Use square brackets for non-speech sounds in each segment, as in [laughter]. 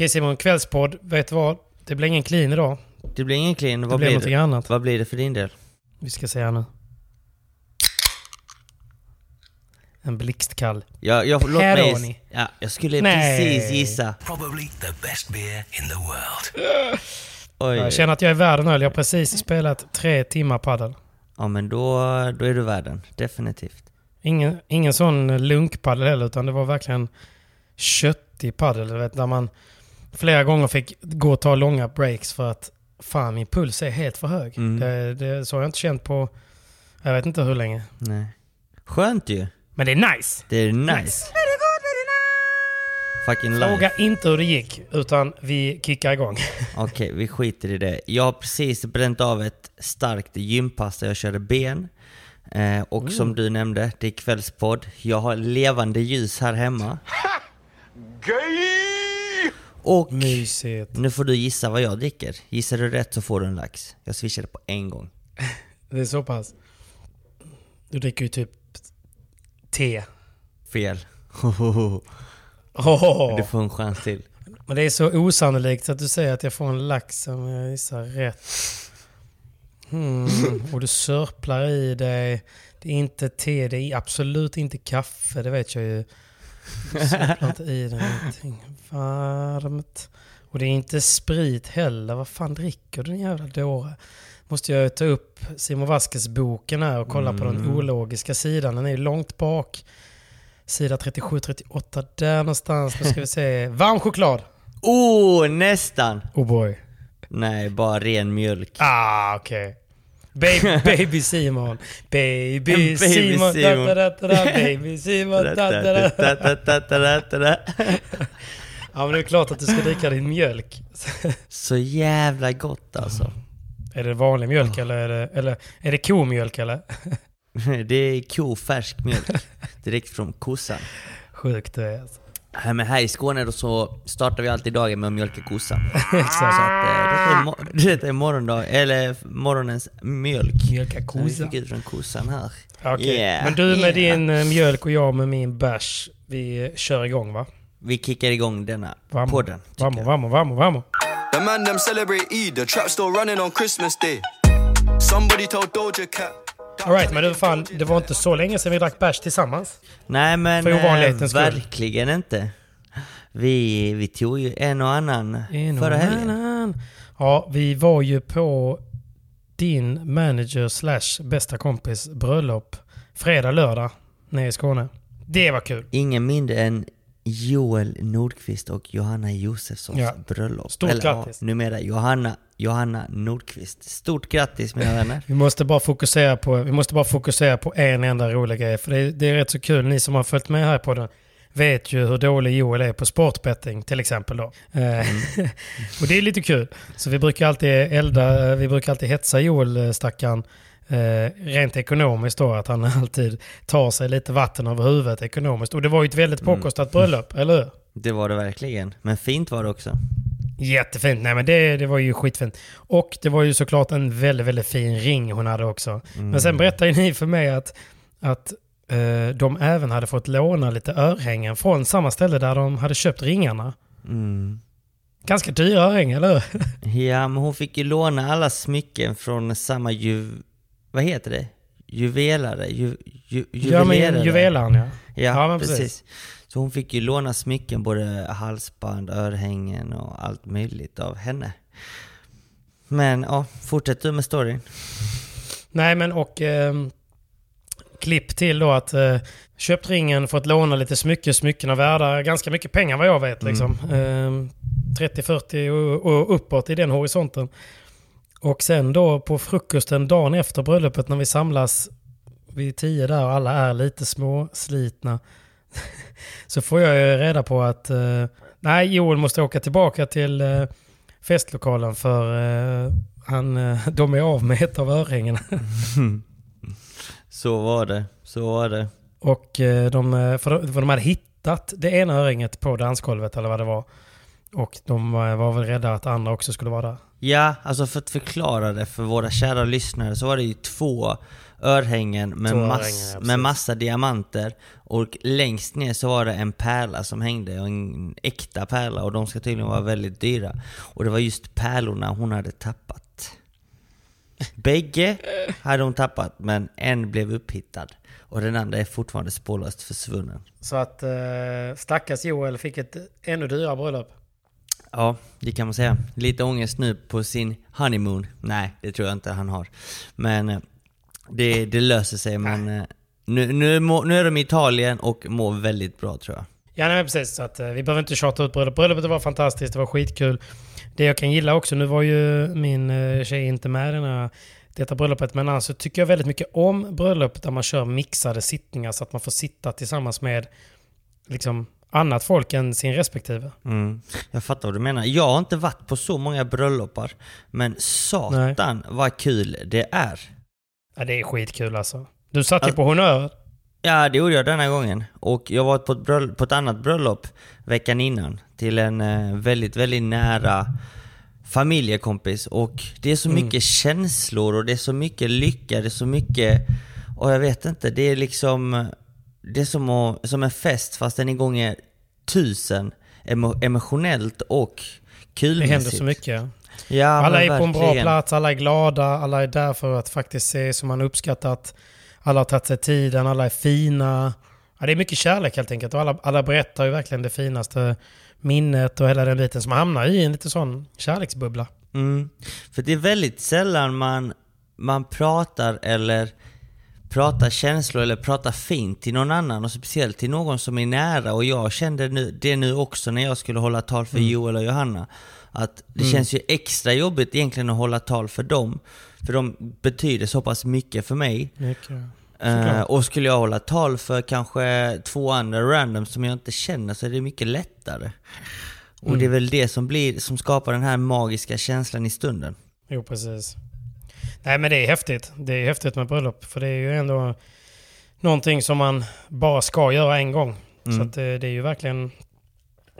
Okej Simon, kvällspodd. Vet du vad? Det blir ingen clean idag. Det blir ingen clean. Det Vad blir blir någonting det? annat. Vad blir det för din del? Vi ska se här nu. En blixtkall. Jag, jag, låt mig, ja, jag skulle Nej. precis gissa. Probably the best beer in the world. Oj, Jag känner att jag är värd en öl. Jag har precis spelat tre timmar padel. Ja men då, då är du värden. Definitivt. Ingen, ingen sån lunkpadel heller, utan det var verkligen köttig padel. Du vet, där man flera gånger fick gå och ta långa breaks för att fan min puls är helt för hög. Mm. Det, det, så har jag inte känt på, jag vet inte hur länge. Nej. Skönt ju. Men det är nice! Det är nice. Fucking life. Fråga inte hur det gick, utan vi kickar igång. [laughs] Okej, vi skiter i det. Jag har precis bränt av ett starkt gympass där jag körde ben. Eh, och som du nämnde, det är kvällspodd. Jag har levande ljus här hemma. Och Mysigt. nu får du gissa vad jag dricker. Gissar du rätt så får du en lax. Jag swishade på en gång. [laughs] Det är så pass. Du dricker ju typ te. Fel. [laughs] Oh. Du får en chans till. Men det är så osannolikt att du säger att jag får en lax om jag gissar rätt. Hmm. Och du sörplar i dig. Det är inte te, det är absolut inte kaffe, det vet jag ju. Inte i dig någonting varmt. Och det är inte sprit heller. Vad fan dricker du din jävla dåre? Måste jag ta upp Simon Vasquez-boken här och kolla på den ologiska sidan. Den är långt bak. Sida 37-38 där någonstans. Nu ska vi se. Varm choklad. Oh, nästan! Oh boy. Nej, bara ren mjölk. Ah, okej. Baby, baby Simon. Baby, Simon. Baby Simon. Ja men det är klart att du ska dricka din mjölk. Så jävla gott alltså. Är det vanlig mjölk eller är det, eller är det komjölk eller? [laughs] Det är kofärsk mjölk. Direkt från kossan. Sjukt det är alltså. Men här i Skåne då så startar vi alltid dagen med att mjölka kossan. [laughs] Så Exakt. att eh, detta är, [laughs] är morgondag, eller morgonens mjölk. Mjölka Vi kossan. fick ut från kossan här. Okej. Yeah, Men du med yeah. din eh, mjölk och jag med min bärs. Vi kör igång va? Vi kickar igång denna Vamos. podden. jag. vamos, vamos, vamos. The man them celebrate Eid, the trap still running on Christmas Day. Somebody told Doja Cat. Alright, men du fan, det var inte så länge sedan vi drack bärs tillsammans. Nej men För eh, ovanlighetens skull. verkligen inte. Vi, vi tog ju en och annan En och förra helgen. annan. Ja, vi var ju på din manager slash bästa kompis bröllop fredag, lördag nere i Skåne. Det var kul. Ingen mindre än Joel Nordqvist och Johanna Josefssons Ja. bröllop. Stort Eller, grattis. Ja, numera Johanna, Johanna Nordqvist. Stort grattis mina vänner. Vi måste bara fokusera på, vi måste bara fokusera på en enda rolig grej. För det, det är rätt så kul. Ni som har följt med här på den vet ju hur dålig Joel är på sportbetting till exempel. Då. Eh, [laughs] och det är lite kul. Så vi brukar alltid elda, vi brukar alltid hetsa Joel, eh, stackaren, eh, rent ekonomiskt då, att han [laughs] alltid tar sig lite vatten över huvudet ekonomiskt. Och det var ju ett väldigt Mm. påkostat bröllop, eller hur? Det var det verkligen. Men fint var det också. Jättefint. Nej men det, det var ju skitfint. Och det var ju såklart en väldigt, väldigt fin ring hon hade också. Men sen berättade ju ni för mig att, att eh, de även hade fått låna lite örhängen från samma ställe där de hade köpt ringarna. Mm. Ganska dyra örhängen, eller hur? [laughs] Ja, men hon fick ju låna alla smycken från samma ju... Vad heter det? Juvelare? Ju, ju, Ja, men juvelerare. juvelaren ja. Ja, Ja, precis. precis. Så hon fick ju låna smycken, både halsband, örhängen och allt möjligt av henne. Men ja, fortsätt du med storyn. Nej men och eh, klipp till då att eh, köpt ringen, fått låna lite smycken, smyckena värda ganska mycket pengar vad jag vet liksom. Eh, 30-40 och, och uppåt i den horisonten. Och sen då på frukosten dagen efter bröllopet när vi samlas vid tio där och alla är lite små slitna. [laughs] så får jag ju reda på att eh, nej, Joel måste åka tillbaka till eh, festlokalen för eh, han, eh, de är av med ett av örhängena. [laughs] Så var det, så var det. Och eh, de, eh, för de, för de hade hittat det ena örhänget på dansgolvet eller vad det var. Och de var väl rädda att andra också skulle vara där. Ja, alltså för att förklara det för våra kära lyssnare så var det ju två örhängen med, Två mass, örhängen, med massa diamanter och längst ner så var det en pärla som hängde, och en äkta pärla och de ska tydligen vara väldigt dyra. Och det var just pärlorna hon hade tappat. Bägge hade hon tappat men en blev upphittad och den andra är fortfarande spårlöst försvunnen. Så att eh, stackars Joel fick ett ännu dyrare bröllop. Ja, det kan man säga. Lite ångest nu på sin honeymoon. Nej, det tror jag inte han har. Men eh, det, det löser sig. Men eh, nu, nu, må, nu är de i Italien och mår väldigt bra tror jag. Ja, nej, precis. Så att, eh, vi behöver inte tjata ut bröllop. Bröllopet var fantastiskt, det var skitkul. Det jag kan gilla också, nu var ju min eh, tjej inte med i den här, detta bröllopet, men alltså tycker jag väldigt mycket om bröllop där man kör mixade sittningar så att man får sitta tillsammans med liksom annat folk än sin respektive. Mm. Jag fattar vad du menar. Jag har inte varit på så många bröllopar. Men satan vad kul det är. Ja, det är skitkul alltså. Du satt ju Al- på honör. Ja, det gjorde jag denna gången. Och jag var på ett, bröll- på ett annat bröllop veckan innan. Till en eh, väldigt, väldigt nära familjekompis. Och det är så mycket känslor och det är så mycket lycka, det är så mycket... Och jag vet inte, det är liksom... Det är som, att, som en fest fast den är gånger tusen emo, emotionellt och Det kulmässigt. händer så mycket. Ja, alla är på en bra plats, alla är glada, alla är där för att faktiskt se som man uppskattat. Alla har tagit sig tiden, alla är fina. Ja, det är mycket kärlek helt enkelt och alla, alla berättar ju verkligen det finaste minnet och hela den biten. Man hamnar i en lite sån kärleksbubbla. Mm. För det är väldigt sällan man, man pratar eller pratar känslor eller pratar fint till någon annan och speciellt till någon som är nära och jag kände nu, det nu också när jag skulle hålla tal för Joel och Johanna. Att det känns ju extra jobbigt egentligen att hålla tal för dem. För de betyder så pass mycket för mig. Mycket. Eh, och skulle jag hålla tal för kanske två andra random som jag inte känner så är det mycket lättare. Och det är väl det som, blir, som skapar den här magiska känslan i stunden. Jo, precis. Nej, men det är häftigt. Det är häftigt med bröllop. För det är ju ändå någonting som man bara ska göra en gång. Så Mm. att det, det är ju verkligen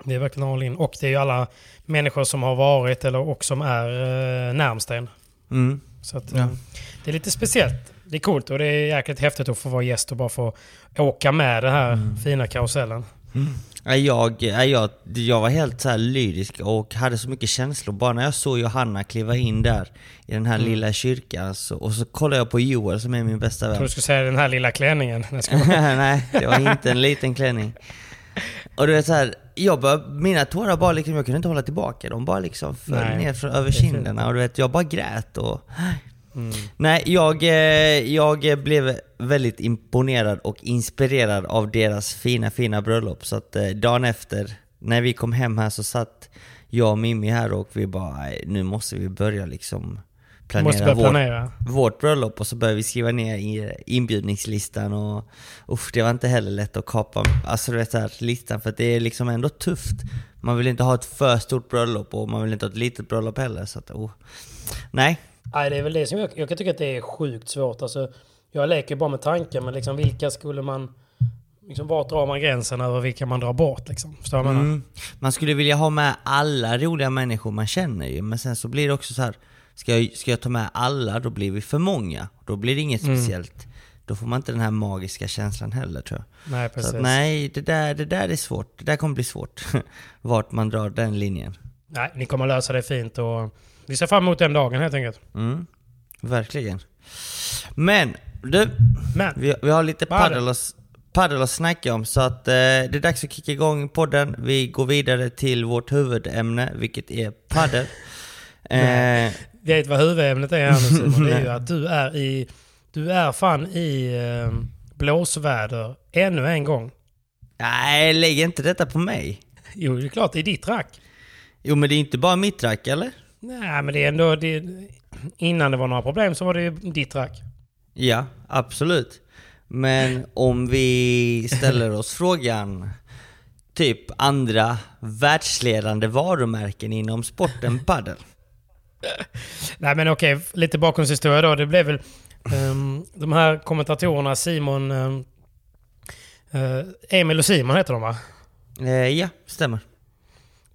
det är verkligen all in. Och det är ju alla människor som har varit eller och som är eh, närmst en. Mm. Så att, Ja. eh, det är lite speciellt. Det är coolt och det är jäkligt häftigt att få vara gäst och bara få åka med den här Mm. fina karusellen. Ja, Jag, ja, jag, jag var helt så lyrisk och hade så mycket känslor. Bara när jag såg Johanna kliva in där i den här lilla kyrkan så, och så kollade jag på Joel som är min bästa Jag vän. tror du skulle säga den här lilla klänningen. Nej, jag [laughs] det var inte en liten klänning. Och du vet så här, jag bara, mina tårar bara liksom, jag kunde inte hålla tillbaka. De bara liksom föll Nej, ner från, över kinderna och du vet, jag bara grät och... Mm. Nej, jag, eh, jag blev väldigt imponerad och inspirerad av deras fina, fina bröllop. Så att eh, dagen efter, när vi kom hem här så satt jag och Mimmi här och vi bara, "Nej, nu måste vi börja liksom Du måste planera börja vårt, planera. vårt bröllop och så började vi skriva ner i inbjudningslistan och usch, det var inte heller lätt att kapa alltså, du vet, här, listan för det är liksom ändå tufft. Man vill inte ha ett för stort bröllop och man vill inte ha ett litet bröllop heller. Så att, oh. Nej, Nej, det är väl det som jag, jag kan tycka att det är sjukt svårt. Alltså, jag leker bara med tanken, men liksom vilka skulle man... Liksom, vart drar man gränsen över vilka man drar bort? Liksom? Förstår menar? Mm. Man skulle vilja ha med alla roliga människor man känner ju, men sen så blir det också så här. Ska jag, ska jag ta med alla, då blir vi för många. Då blir det inget Mm. speciellt. Då får man inte den här magiska känslan heller tror jag. Nej, Så precis. att, nej, det där, det där är svårt. Det där kommer bli svårt. [laughs] Vart man drar den linjen. Nej, ni kommer lösa det fint och vi ser fram emot den dagen helt enkelt. Mm, verkligen. Men, du. Men, Vi, vi har lite paddel att, snacka om, så att eh, det är dags att kicka igång podden. Vi går vidare till vårt huvudämne, vilket är paddel. [laughs] eh, vet vad huvudämnet är här nu Simon? Det är ju [laughs] att du är i... Du är fan i eh, blåsväder ännu en gång. nej, lägg inte detta på mig. Jo, det är klart, det är ditt rack. Jo, men det är inte bara mitt rack, eller? Nej, men det är ändå... Det, innan det var några problem så var det ju ditt rack. Ja, absolut. Men om vi ställer oss frågan, typ andra världsledande varumärken inom sporten paddel. Nej men okej, lite bakgrundshistoria då. Det blev väl ehm, de här kommentatorerna Simon... ehm, eh, Emil och Simon heter de va? Eh, ja, stämmer.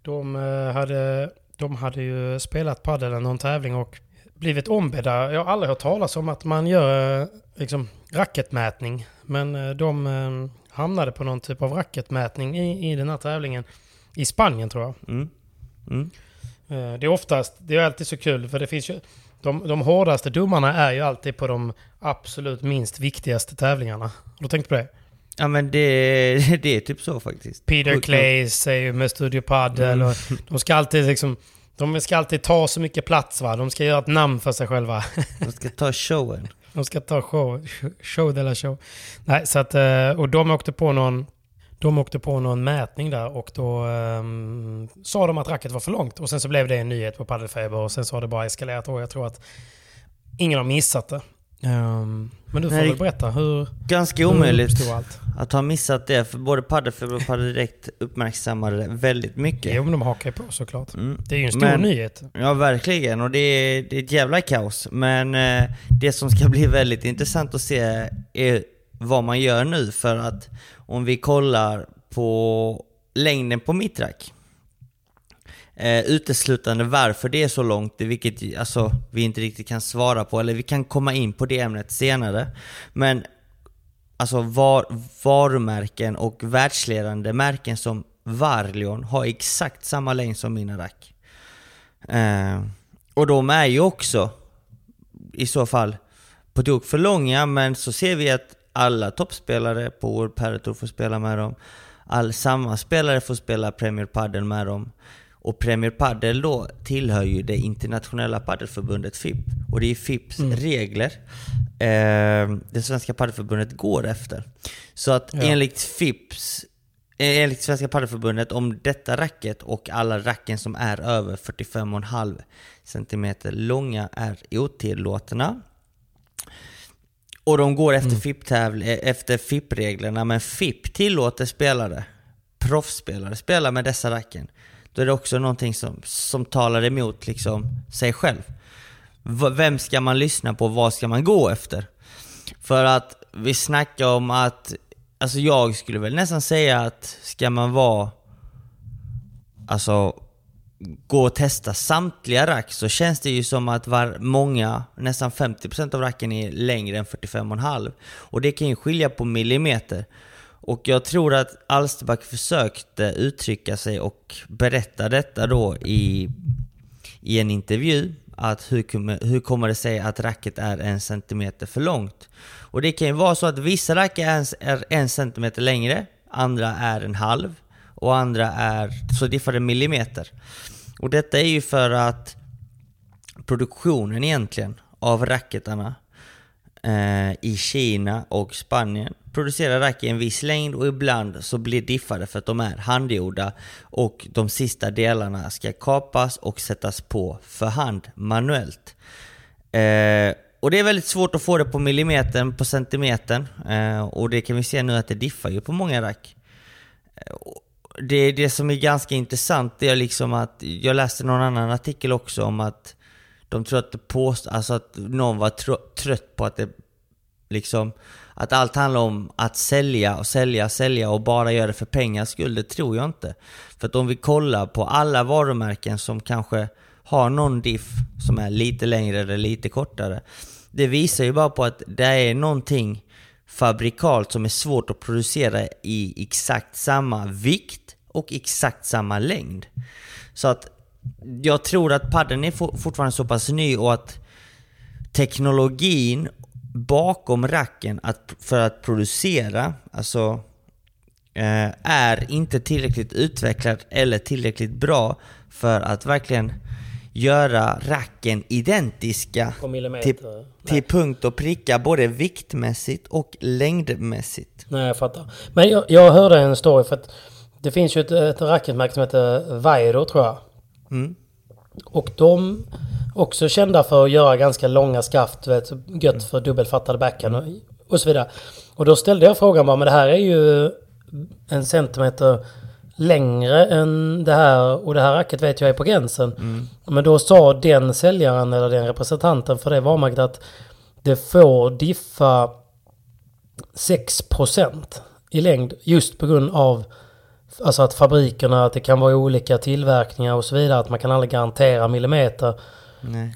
De, eh, hade, de hade ju spelat padel eller någon tävling och blivit ombedda. Jag har aldrig hört talas om att man gör eh, liksom, racketmätning. Men eh, de eh, hamnade på någon typ av racketmätning i, i den här tävlingen. I Spanien tror jag. Mm. Mm. Det är oftast, det är alltid så kul för det finns ju... De, de hårdaste domarna är ju alltid på de absolut minst viktigaste tävlingarna. Har du tänkt på det? Ja men det, [laughs] det är typ så faktiskt. Peter Clays är ju med Studio Padel och de ska alltid liksom... De ska alltid ta så mycket plats va. De ska göra ett namn för sig själva. [laughs] De ska ta showen. De ska ta show, show de la show. Nej, så att, eh, och de åkte på någon... De åkte på någon mätning där och då ehm, sa de att racket var för långt. Och sen så blev det en nyhet på Padelfeber och sen så har det bara eskalerat och jag tror att ingen har missat det. Ehm, men du får Nej. väl berätta hur, Ganska omöjligt allt? att ha missat det, för både Paddelfeber och Padel Direkt uppmärksammade det väldigt mycket. Jo, men de hakar på såklart. Mm. Det är ju en stor Men- nyhet. Ja, verkligen. Och det är, det är ett jävla kaos. Men eh, det som ska [laughs] bli väldigt intressant att se är vad man gör nu. För att om vi kollar på längden på mitt rack. Eh, uteslutande varför det är så långt, vilket alltså, vi inte riktigt kan svara på. Eller vi kan komma in på det ämnet senare. Men alltså var, varumärken och världsledande märken som Varlion har exakt samma längd som Minarac. Eh, och de är ju också i så fall på tok för långa, men så ser vi att alla toppspelare på World Paratour får spela med dem. All, samma spelare får spela Premier Padel med dem. Och Premier Padel då tillhör ju det internationella padelförbundet FIP. Och det är FIPs regler eh, det svenska padelförbundet går efter. Så att Ja. enligt FIPs Eh, Enligt Svenska Padelförbundet om detta racket och alla racken som är över 45,5 cm långa är otillåtna. Och de går efter FIP-tävl- eh, efter FIP-reglerna, men FIP tillåter spelare, proffsspelare, spela med dessa racken. Då är det också någonting som, som talar emot liksom sig själv. V- Vem ska man lyssna på? Vad ska man gå efter? För att vi snackar om att, alltså jag skulle väl nästan säga att ska man vara, alltså gå och testa samtliga rack så känns det ju som att var, många, nästan 50% av racken är längre än 45,5 och det kan ju skilja på millimeter. Och jag tror att Alsterback försökte uttrycka sig och berätta detta då i, i en intervju. Att hur, kommer- hur kommer det sig att racket är en centimeter för långt? Och det kan ju vara så att vissa racket är en, är en centimeter längre, andra är en halv och andra är, så diffar det millimeter. Och detta är ju för att produktionen egentligen av racketarna eh, i Kina och Spanien producerar rack i en viss längd och ibland så blir diffade för att de är handgjorda och de sista delarna ska kapas och sättas på för hand manuellt. Eh, och det är väldigt svårt att få det på millimetern, på centimetern eh, och det kan vi se nu att det diffar ju på många rack. Eh, det, det som är ganska intressant det är liksom att jag läste någon annan artikel också om att De tror att, det påst alltså att någon var tr- trött på att det liksom att allt handlar om att sälja och sälja, sälja och bara göra det för pengars skull, det tror jag inte. För att om vi kollar på alla varumärken som kanske har någon diff som är lite längre eller lite kortare. Det visar ju bara på att det är någonting fabrikalt som är svårt att producera i exakt samma vikt och exakt samma längd. Så att jag tror att padden är fortfarande så pass ny och att teknologin bakom racken att, för att producera, alltså eh, är inte tillräckligt utvecklad eller tillräckligt bra för att verkligen göra racken identiska till, till punkt och pricka både viktmässigt och längdmässigt. Nej, jag fattar. Men jag, jag hörde en story för att det finns ju ett, ett racketmärke som heter Vairo tror jag. Mm. Och de också kända för att göra ganska långa skaft, vet, gött för dubbelfattade backhand och, och så vidare. Och då ställde jag frågan bara, men det här är ju en centimeter längre än det här och det här racket vet jag är på gränsen. Mm. Men då sa den säljaren eller den representanten för det varumärket att det får diffa 6% i längd just på grund av Alltså att fabrikerna, att det kan vara olika tillverkningar och så vidare. Att man kan aldrig garantera millimeter.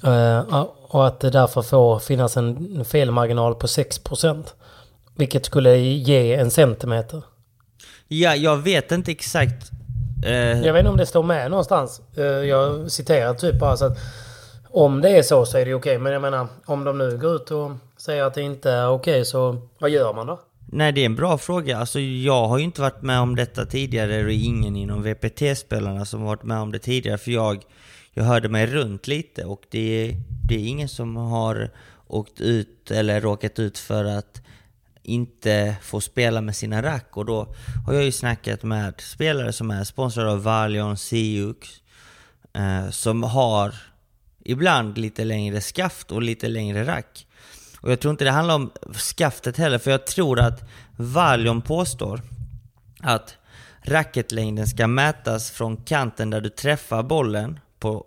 Uh, och att det därför får finnas en felmarginal på 6%. Vilket skulle ge en centimeter. Ja, jag vet inte exakt. Uh... Jag vet inte om det står med någonstans. Uh, jag citerar typ bara så att om det är så så är det okej. Okay. Men jag menar om de nu går ut och säger att det inte är okej okay, så vad gör man då? Nej, det är en bra fråga. Alltså, jag har ju inte varit med om detta tidigare. Det är ingen inom VPT-spelarna som varit med om det tidigare. För jag, jag hörde mig runt lite och det, det är ingen som har åkt ut eller råkat ut för att inte få spela med sina rack. Och då har jag ju snackat med spelare som är sponsrade av Valion, Siux, eh, som har ibland lite längre skaft och lite längre rack. Och jag tror inte det handlar om skaftet heller, för jag tror att Valion påstår att racketlängden ska mätas från kanten där du träffar bollen på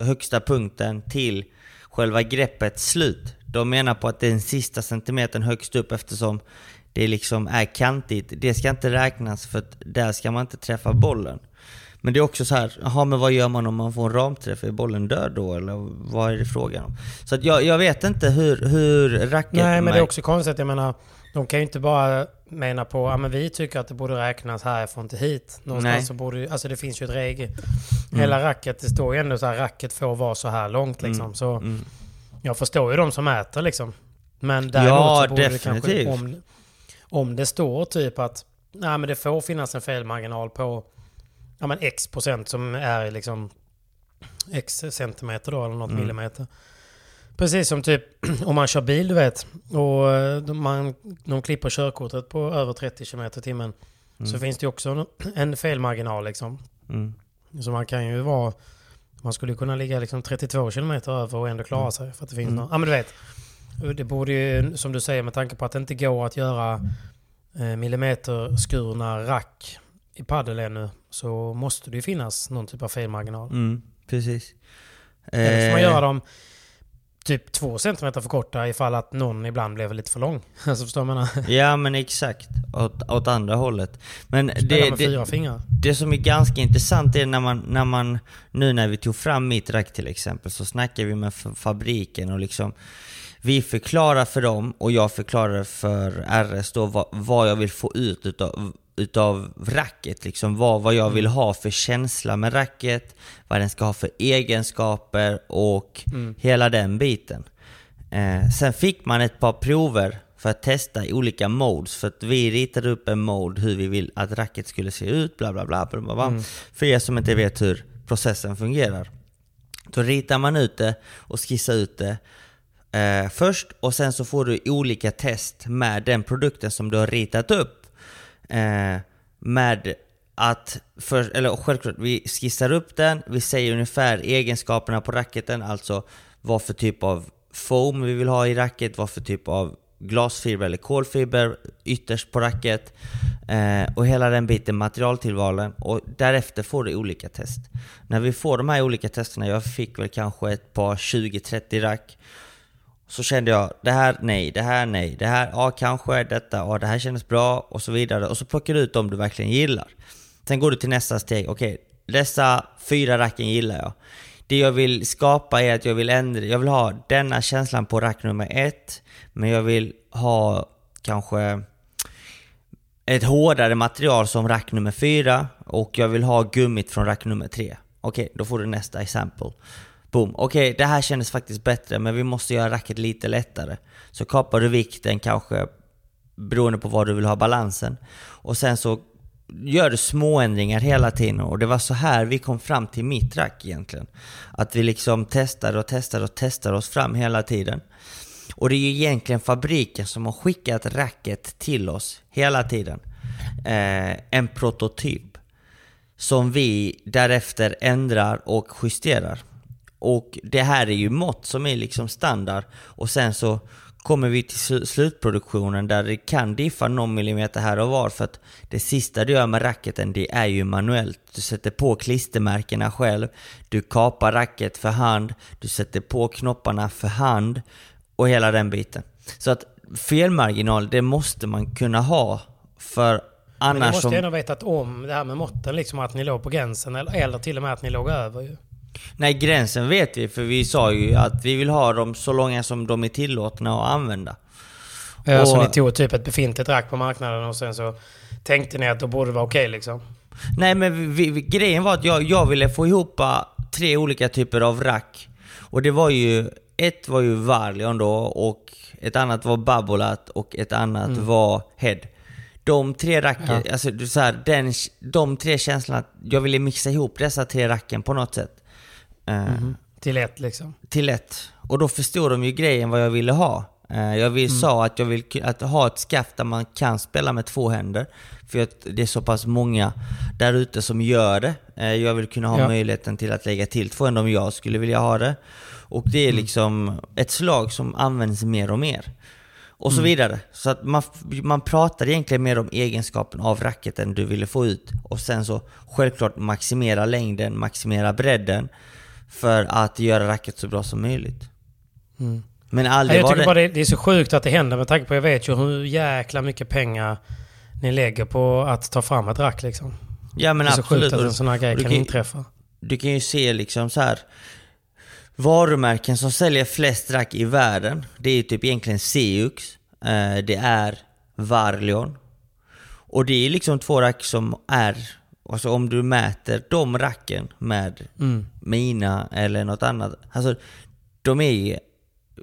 högsta punkten till själva greppets slut. De menar på att den sista centimetern högst upp eftersom det liksom är kantigt. Det ska inte räknas för att där ska man inte träffa bollen. Men det är också så här, jaha men vad gör man om man får en ramträff? Är bollen död då eller vad är det frågan om? Så att jag, jag vet inte hur, hur racket... Nej men det är också konstigt, jag menar de kan ju inte bara mena på, ja men vi tycker att det borde räknas härifrån till hit. Någonstans Nej. så borde alltså det finns ju ett regel. Mm. Hela racket, det står ju ändå så här, racket får vara så här långt liksom. Mm. Så mm. jag förstår ju de som äter liksom. Men däremot ja, så borde definitivt. det kanske, om, om det står typ att, nej men det får finnas en felmarginal på ja, men x procent som är liksom x centimeter då eller något mm. millimeter. Precis som typ [clears throat] om man kör bil du vet och eh, man, de klipper körkortet på över 30 km i timmen. Mm. Så finns det också en felmarginal liksom. Mm. Så man kan ju vara... Man skulle kunna ligga liksom 32 km över och ändå klara mm. sig. För att det finns mm. någon, ja men du vet. Det borde ju, som du säger, med tanke på att det inte går att göra eh, millimeterskurna rack i padel ännu så måste det ju finnas någon typ av felmarginal. Mm, precis. Eller får man göra dem typ två centimeter för korta ifall att någon ibland blev lite för lång. [laughs] Alltså förstår man? Ja men exakt. Åt, åt andra hållet. Men det, fingrar. det som är ganska intressant är när man, när man, nu när vi tog fram mitt rack till exempel, så snackade vi med fabriken och liksom vi förklarar för dem och jag förklarar för RS då vad, vad jag vill få ut utav utav racket. Liksom vad, vad jag vill ha för känsla med racket, vad den ska ha för egenskaper och mm. hela den biten. Eh, sen fick man ett par prover för att testa i olika modes. För att vi ritade upp en mode hur vi vill att racket skulle se ut, bla bla bla. bla, bla. Mm. För er som inte vet hur processen fungerar. Då ritar man ut det och skissar ut det eh, först och sen så får du olika test med den produkten som du har ritat upp eh, med att, för, eller självklart, vi skissar upp den, vi säger ungefär egenskaperna på racketen, alltså vad för typ av foam vi vill ha i racket, vad för typ av glasfiber eller kolfiber ytterst på racket. Eh, och hela den biten, materialtillvalen. Och därefter får du olika test. När vi får de här olika testerna, jag fick väl kanske ett par 20-30 rack. Så kände jag, det här nej, det här nej, det här ja kanske, detta ja det här kändes bra och så vidare. Och så plockar du ut dem du verkligen gillar. Sen går du till nästa steg, okej, dessa fyra racken gillar jag. Det jag vill skapa är att jag vill ändra, jag vill ha denna känslan på rack nummer ett, men jag vill ha kanske ett hårdare material som rack nummer fyra och jag vill ha gummit från rack nummer tre. Okej, då får du nästa exempel. Boom. Okej, det här kändes faktiskt bättre, men vi måste göra racket lite lättare. Så kapar du vikten kanske beroende på var du vill ha balansen. Och sen så gör du små ändringar hela tiden och det var så här vi kom fram till mitt rack egentligen. Att vi liksom testar och testar och testar oss fram hela tiden. Och det är ju egentligen fabriken som har skickat racket till oss hela tiden. Eh, en prototyp. Som vi därefter ändrar och justerar. Och det här är ju mått som är liksom standard. Och sen så kommer vi till slutproduktionen där det kan diffa någon millimeter här och var för att det sista du gör med racketen det är ju manuellt. Du sätter på klistermärkena själv, du kapar racket för hand, du sätter på knopparna för hand och hela den biten. Så att felmarginal, det måste man kunna ha för annars... Men ni måste ju ändå vetat om det här med måtten, liksom att ni låg på gränsen eller, eller till och med att ni låg över ju. Nej, gränsen vet vi, för vi sa ju att vi vill ha dem så långa som de är tillåtna att använda. Ja, och, så ni tog typ ett befintligt rack på marknaden och sen så tänkte ni att då borde det vara okej okay, liksom? Nej, men vi, vi, grejen var att jag, jag ville få ihop tre olika typer av rack. Och det var ju, ett var ju Varlion då och ett annat var Babolat och ett annat mm. var Head. De tre racken, ja. alltså så här, den, de tre känslorna, jag ville mixa ihop dessa tre racken på något sätt. Mm. Till ett liksom? Till ett. Och då förstod de ju grejen vad jag ville ha. Eh, jag vill, mm. sa att jag vill att ha ett skaft där man kan spela med två händer. För att det är så pass många där ute som gör det. Eh, jag vill kunna ha ja. möjligheten till att lägga till två händer om jag skulle vilja ha det. Och det är mm. liksom ett slag som används mer och mer. Och så mm. vidare. Så att man, man pratar egentligen mer om egenskapen av racketen du ville få ut. Och sen så självklart maximera längden, maximera bredden för att göra racket så bra som möjligt. Mm. Men aldrig jag tycker det... bara det, det är så sjukt att det händer med tanke på jag vet ju hur jäkla mycket pengar ni lägger på att ta fram ett rack liksom. Ja men absolut. Det är så sjukt att en sån här grej kan, kan inträffa. Du kan ju se liksom så här varumärken som säljer flest rack i världen. Det är ju typ egentligen Seux. Eh, det är Varlion. Och det är liksom två rack som är Alltså om du mäter de racken med mm. mina eller något annat. Alltså de är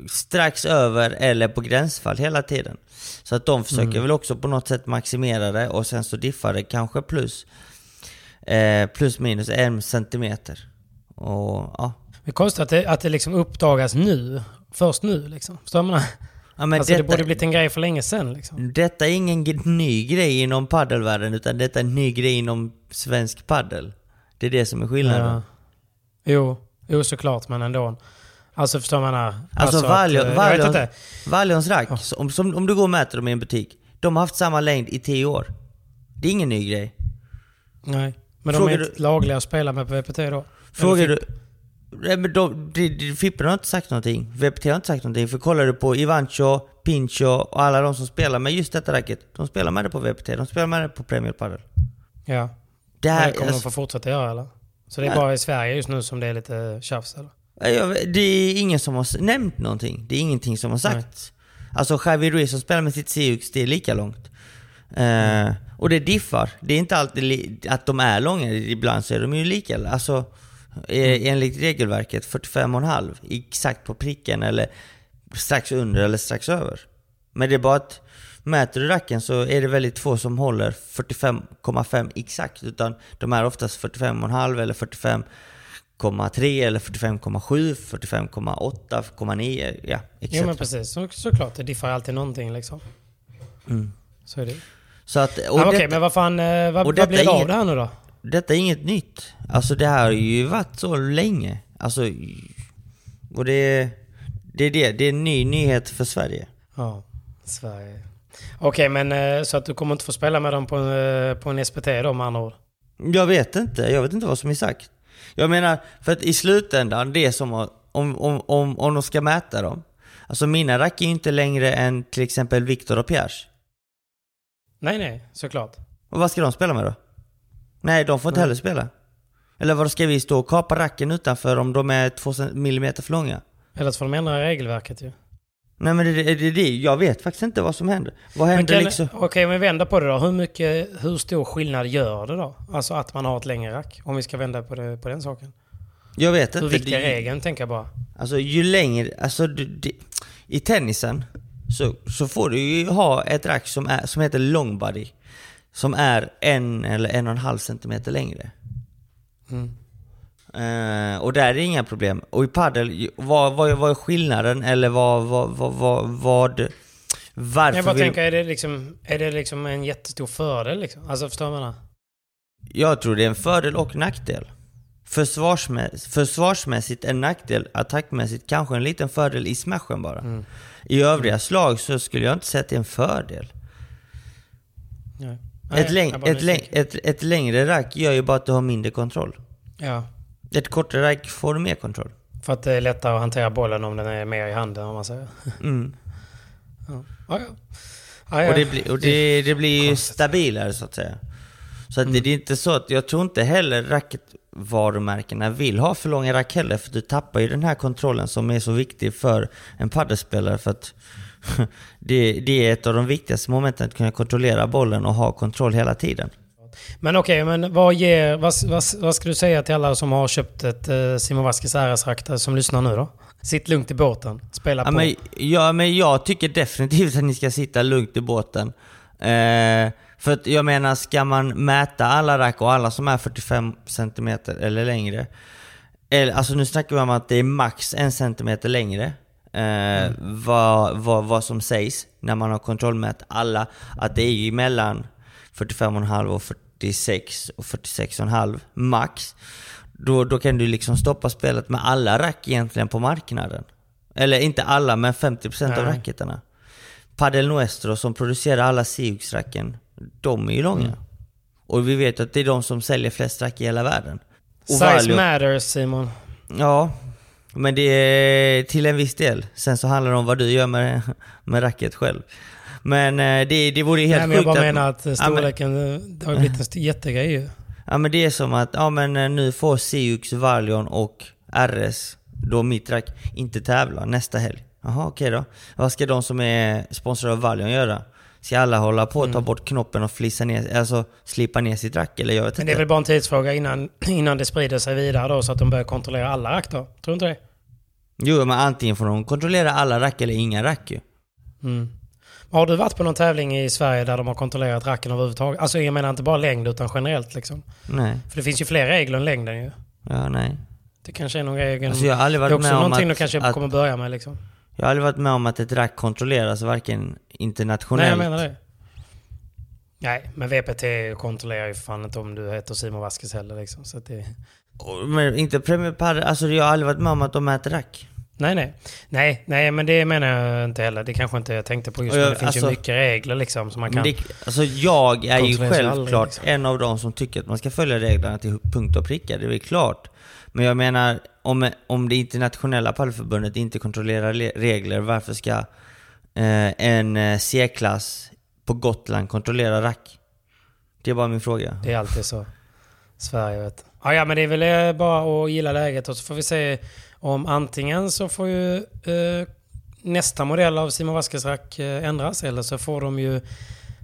strax över eller på gränsfall hela tiden. Så att de försöker mm. väl också på något sätt maximera det och sen så diffar det kanske plus eh, plus minus en centimeter. Och ja. Det är konstigt att det, att det liksom uppdagas nu. Först nu liksom. Förstår man? Ja, men alltså detta, det borde blivit en grej för länge sedan. Liksom. Detta är ingen ny grej inom paddelvärlden utan detta är en ny grej inom svensk paddel. Det är det som är skillnaden. Ja. Jo, jo såklart men ändå. Alltså förstår man? Alltså, alltså att, Valion, Valions rack, ja. om, som, om du går och mäter dem i en butik. De har haft samma längd i tio år. Det är ingen ny grej. Nej, men Frågar de är inte du, lagliga att spela med på VPT då? Frågar du... Nej men de, de, de, Fippen har inte sagt någonting. VPT har inte sagt någonting. För kollar du på Ivancho, Pincho och alla de som spelar med just detta racket. De spelar med det på VPT. De spelar med det på Premier Padel. Ja. Det, här, det kommer alltså, de få fortsätta göra eller? Så det är nej. bara i Sverige just nu som det är lite tjafs eller? Det är ingen som har nämnt någonting. Det är ingenting som har sagts. Alltså Javi Ruiz som spelar med sitt CUX, det är lika långt. Mm. Uh, och det diffar. Det är inte alltid att de är långa, ibland så är de ju lika. Alltså. Enligt regelverket 45,5 exakt på pricken eller strax under eller strax över. Men det är bara att mäter du racken så är det väldigt få som håller 45,5 exakt. Utan de är oftast 45,5 eller 45,3 eller 45,7, 45,8, 45,9, ja etc. Jo men precis, så, såklart. Det diffar alltid någonting liksom. Mm. Så är det. Så att, och ah, Okej, okay, men vad fan, eh, vad, vad blir det av det här nu då? Detta är inget nytt. Alltså det här har ju varit så länge. Alltså, och det, det är det. Det är en ny nyhet för Sverige. Ja. Sverige. Okej, men eh, så att du kommer inte få spela med dem på, eh, på en SPT då med andra ord? Jag vet inte, jag vet inte vad som är sagt. Jag menar, för att i slutändan, det som om, om, om, om de ska mäta dem. Alltså mina rack är ju inte längre än till exempel Viktor och Pierres. Nej, nej, såklart. Och vad ska de spela med då? Nej, de får inte heller spela. Eller vad ska vi stå och kapa racken utanför om de är två millimeter för långa? Eller så får de ändra regelverket ju. Nej men det är det, det, jag vet faktiskt inte vad som händer. Vad händer kan- liksom? Okej, men vända på det då. Hur, mycket, hur stor skillnad gör det då? Alltså att man har ett längre rack? Om vi ska vända på, det, på den saken. Jag vet Hur inte. viktig är regeln, tänker jag bara. Alltså ju längre, alltså det, det, i tennisen så, så får du ju ha ett rack som, är, som heter long body. Som är en eller en och en halv centimeter längre. Mm. Eh, och där är det inga problem. Och i padel, vad, vad, vad är skillnaden? Eller vad, vad, vad, vad, vad varför Jag bara vill... tänker, är det, liksom, är det liksom en jättestor fördel liksom? Alltså förstår jag menar? Jag tror det är en fördel och nackdel. Försvarsmä- försvarsmässigt en nackdel, attackmässigt kanske en liten fördel i smashen bara. Mm. I övriga slag så skulle jag inte säga att det är en fördel. Nej. Ett, Nej, läng- jag bara ett, läng- ett, ett längre rack gör ju bara att du har mindre kontroll. Ja, Ett kortare rack får du mer kontroll. för att det är lättare att hantera bollen om den är mer i handen om man säger. Mm. [laughs] Ja, ja. ja, ja. Och, det, blir, och det, det blir ju Konstigt. stabilare så att säga. Så att det, det är inte så att, jag tror inte heller racketvarumärkena vill ha för långa rack heller, för du tappar ju den här kontrollen som är så viktig för en paddelspelare för att [laughs] det, det är ett av de viktigaste momenten, att kunna kontrollera bollen och ha kontroll hela tiden. Men okej, men vad, ger, vad, vad, vad ska du säga till alla som har köpt ett eh, Simon RS-rack där som lyssnar nu då? Sitt lugnt i båten, spela Ja på. men, ja, men jag tycker definitivt [laughs] att ni ska sitta lugnt i båten. Eh, för att jag menar, ska man mäta alla rack och alla som är 45 cm eller längre. Eller, alltså nu snackar vi om att det är max en centimeter längre. Eh, vad, vad, vad som sägs när man har kontrollmät alla. Att det är ju mellan 45,5 och 46 och 46,5 max. Då, då kan du liksom stoppa spelet med alla rack egentligen på marknaden. Eller inte alla, men 50% av Nej. racketerna. Padel Nuestro som producerar alla Siux-racken, de är ju långa. Mm. Och vi vet att det är de som säljer flest rack i hela världen. Och Size Valio- matters Simon. Ja, men det är till en viss del. Sen så handlar det om vad du gör med, med racket själv. Men eh, det, det vore ju helt Nej, men jag bara att... menar att eh, Ja, men- storleken, det har blivit en jättegrej ju. Ja men det är som att, ja men eh, nu får Siux, Valion och RS, då mitt rack, inte tävla nästa helg. Jaha okej då. Vad ska de som är sponsrade av Valion göra? Ska alla hålla på och Mm. ta bort knoppen och flissa ner, alltså slipa ner sitt rack? Eller jag vet Men det är inte. väl bara en tidsfråga innan, [clears throat] innan det sprider sig vidare då så att de börjar kontrollera alla rack då? Tror du inte det? Jo men antingen får de kontrollera alla rack eller inga rack ju. Mm. Har du varit på någon tävling i Sverige där de har kontrollerat racken överhuvudtaget? Alltså jag menar inte bara längd utan generellt liksom. Nej. För det finns ju fler regler än längden ju. Ja nej. Det kanske är någon regel. Alltså jag har aldrig det är varit också med om någonting att, de kanske att kommer börja med liksom. Jag har aldrig varit med om att ett rack kontrolleras varken internationellt... Nej, jag menar det. Nej, men VPT kontrollerar ju fan inte om du heter Simon Vasquez heller liksom. Så att det... Men inte Premier Padel, alltså jag har aldrig varit med om att de mäter rack. Nej, nej. Nej, nej, men det menar jag inte heller. Det kanske inte jag tänkte på just nu. Det finns alltså- ju mycket regler liksom som man kan... det, alltså jag är ju ju aldrig, självklart liksom. en av de som tycker att man ska följa reglerna till punkt och pricka, det är väl klart. Men jag menar, om, om det internationella pallförbundet inte kontrollerar regler, varför ska eh, en eh, C-klass på Gotland kontrollera rack? Det är bara min fråga. Det är alltid så. Sverige vet ja, ja, men det är väl eh, bara att gilla läget och så får vi se om antingen så får ju eh, nästa modell av Simon Vasquez rack eh, ändras eller så får de ju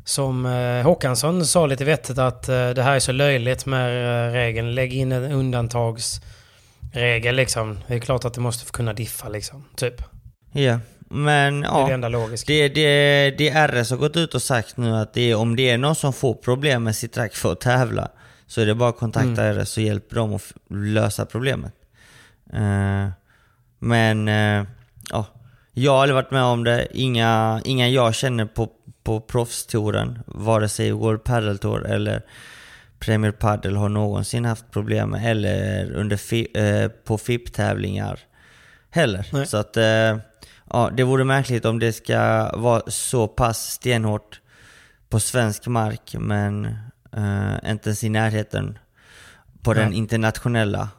som eh, Håkansson sa lite vettigt att eh, det här är så löjligt med regeln. Lägg in en undantags undantagsregel liksom. Det är klart att det måste få kunna diffa liksom. Typ. Ja, men Det är ja. det enda logiska. Det, det, det RS har gått ut och sagt nu att det är, om det är någon som får problem med sitt rack för att tävla så är det bara att kontakta Mm. RS så hjälper de att lösa problemet. Eh, men eh, ja, jag har aldrig varit med om det. Inga, inga jag känner på, på proffstouren, vare sig World Padel Tour eller Premier Padel har någonsin haft problem eller under fi, eh, på FIP-tävlingar heller. Nej. Så att eh, ja, det vore märkligt om det ska vara så pass stenhårt på svensk mark, men eh, inte ens i närheten på den Nej. internationella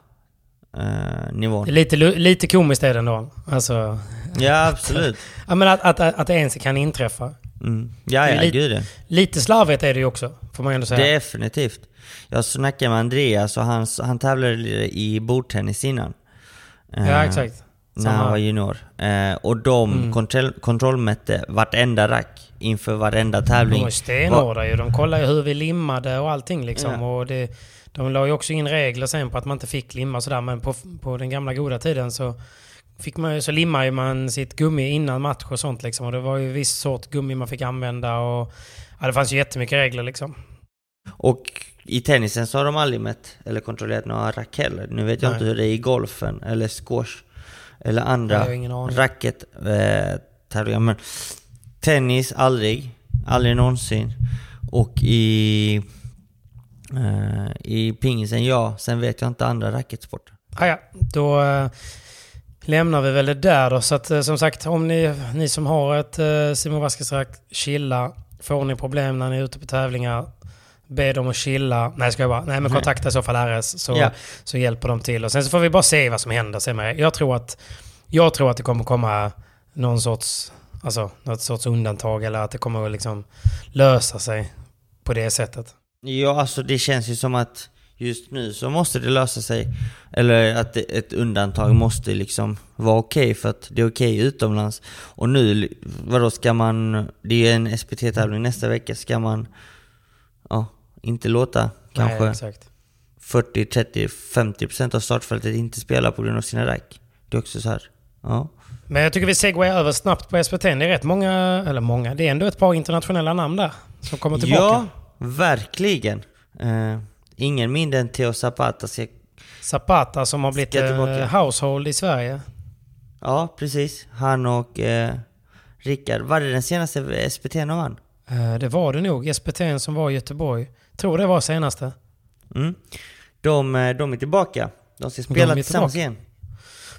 eh, nivån. Lite, lite komiskt är det ändå. Alltså, Ja, absolut. [laughs] ja, men att, att, att det ens kan inträffa. Mm. Ja, ja, lite- gud ja. Lite slarvigt är det ju också, får man ändå säga. Definitivt. Jag snackade med Andreas och han, han tävlade i bordtennis innan. ja, Eh, exakt. När han var junior. Eh, och de Mm. kontroll, kontrollmätte vartenda rack inför varenda De tävling. var ju stenhårda ju. De kollade ju hur vi limmade och allting liksom. Ja. Och det, de la ju också in regler sen på att man inte fick limma sådär. Men på, på den gamla goda tiden så, fick man, så limmade man sitt gummi innan match och sånt liksom. Och det var ju viss sort gummi man fick använda och... Ja, det fanns ju jättemycket regler liksom. Och i tennisen så har de aldrig mätt eller kontrollerat några rack heller. Nu vet jag Nej. inte hur det är i golfen eller squash eller andra har ingen aning. racket eh. Men tennis aldrig. Aldrig någonsin. Och i, eh, i pingisen ja. Sen vet jag inte andra racketsporter. Ah, ja, då eh, lämnar vi väl det där då. Så att eh, som sagt, om ni, ni som har ett eh, Simon Vasquez-rack, chilla. Får ni problem när ni är ute på tävlingar, be dem att chilla. Nej, ska jag bara. Nej, men Nej. kontakta i så fall RS så, Ja. så hjälper de till. Och sen så får vi bara se vad som händer sen med. Jag tror att, jag tror att det kommer komma någon sorts, alltså, något sorts undantag eller att det kommer att liksom lösa sig på det sättet. Ja, alltså det känns ju som att just nu så måste det lösa sig. Eller att ett undantag måste liksom vara okej för att det är okej utomlands. Och nu, vadå ska man... Det är en SPT-tävling nästa vecka. Ska man... Inte låta kanske Nej, exakt. 40, 30, 50% av startfältet inte spela på grund av sina rack. Det är också så här. Ja. Men jag tycker vi segwayar över snabbt på SPT. Det är rätt många, eller många, det är ändå ett par internationella namn där som kommer tillbaka. Ja, verkligen. Eh, ingen mindre än Theo Zapata ska Zapata som har blivit eh, household i Sverige. Ja, precis. Han och eh, Rickard. Var det den senaste SPT han vann? Eh, det var det nog. SPT som var i Göteborg. Tror det var senaste. Mm. De, eh, de är tillbaka. De ska De spela är tillsammans tillbaka. igen.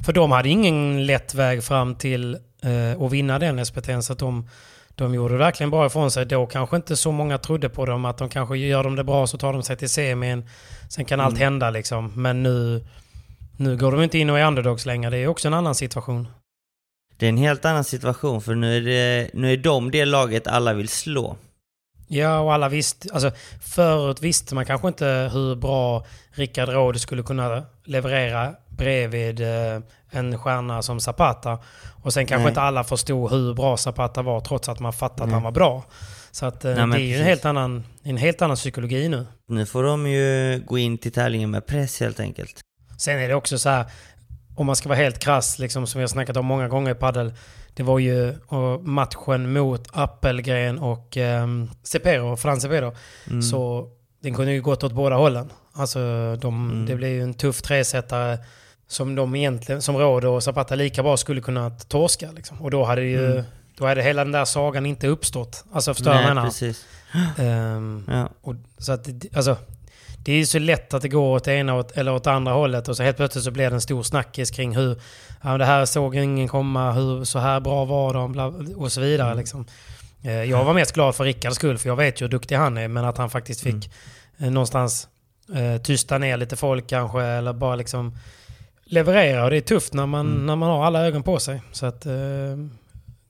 För de hade ingen lätt väg fram till eh, att vinna den SPT. Så att de, de gjorde verkligen bra ifrån sig. Då kanske inte så många trodde på dem. Att de kanske gör de det bra så tar de sig till semin. Sen kan allt Mm. hända liksom. Men nu, nu går de inte in och är underdogs längre. Det är också en annan situation. Det är en helt annan situation för nu är, det, nu är de det laget alla vill slå. Ja, och alla visste... Alltså, förut visste man kanske inte hur bra Rickard Råd skulle kunna leverera bredvid eh, en stjärna som Zapata. Och sen kanske Nej. inte alla förstod hur bra Zapata var trots att man fattade att Nej. han var bra. Så att, eh, Nej, det är ju en helt, annan, en helt annan psykologi nu. Nu får de ju gå in till tävlingen med press helt enkelt. Sen är det också så här, om man ska vara helt krass, liksom, som vi har snackat om många gånger i padel. Det var ju eh, matchen mot Appelgren och um, Cepero, Fran Cepero. Mm. Så den kunde ju gått åt båda hållen. Alltså de, Mm. det blev ju en tuff tresetare som de egentligen, som Råd och Zapata lika bra skulle kunna torska. Liksom. Och då hade ju, Mm. då hade hela den där sagan inte uppstått. Alltså förstår jag Nej, menar? precis. Ehm, Ja. och, så att, alltså, det är ju så lätt att det går åt ena åt, eller åt andra hållet och så helt plötsligt så blir det en stor snackis kring hur ja, det här såg ingen komma, hur så här bra var de bla, och så vidare. Mm. Liksom. Eh, Jag var mest glad för Rickards skull för jag vet ju hur duktig han är men att han faktiskt fick Mm. eh, någonstans eh, tysta ner lite folk kanske eller bara liksom leverera och det är tufft när man, Mm. när man har alla ögon på sig. Så att eh,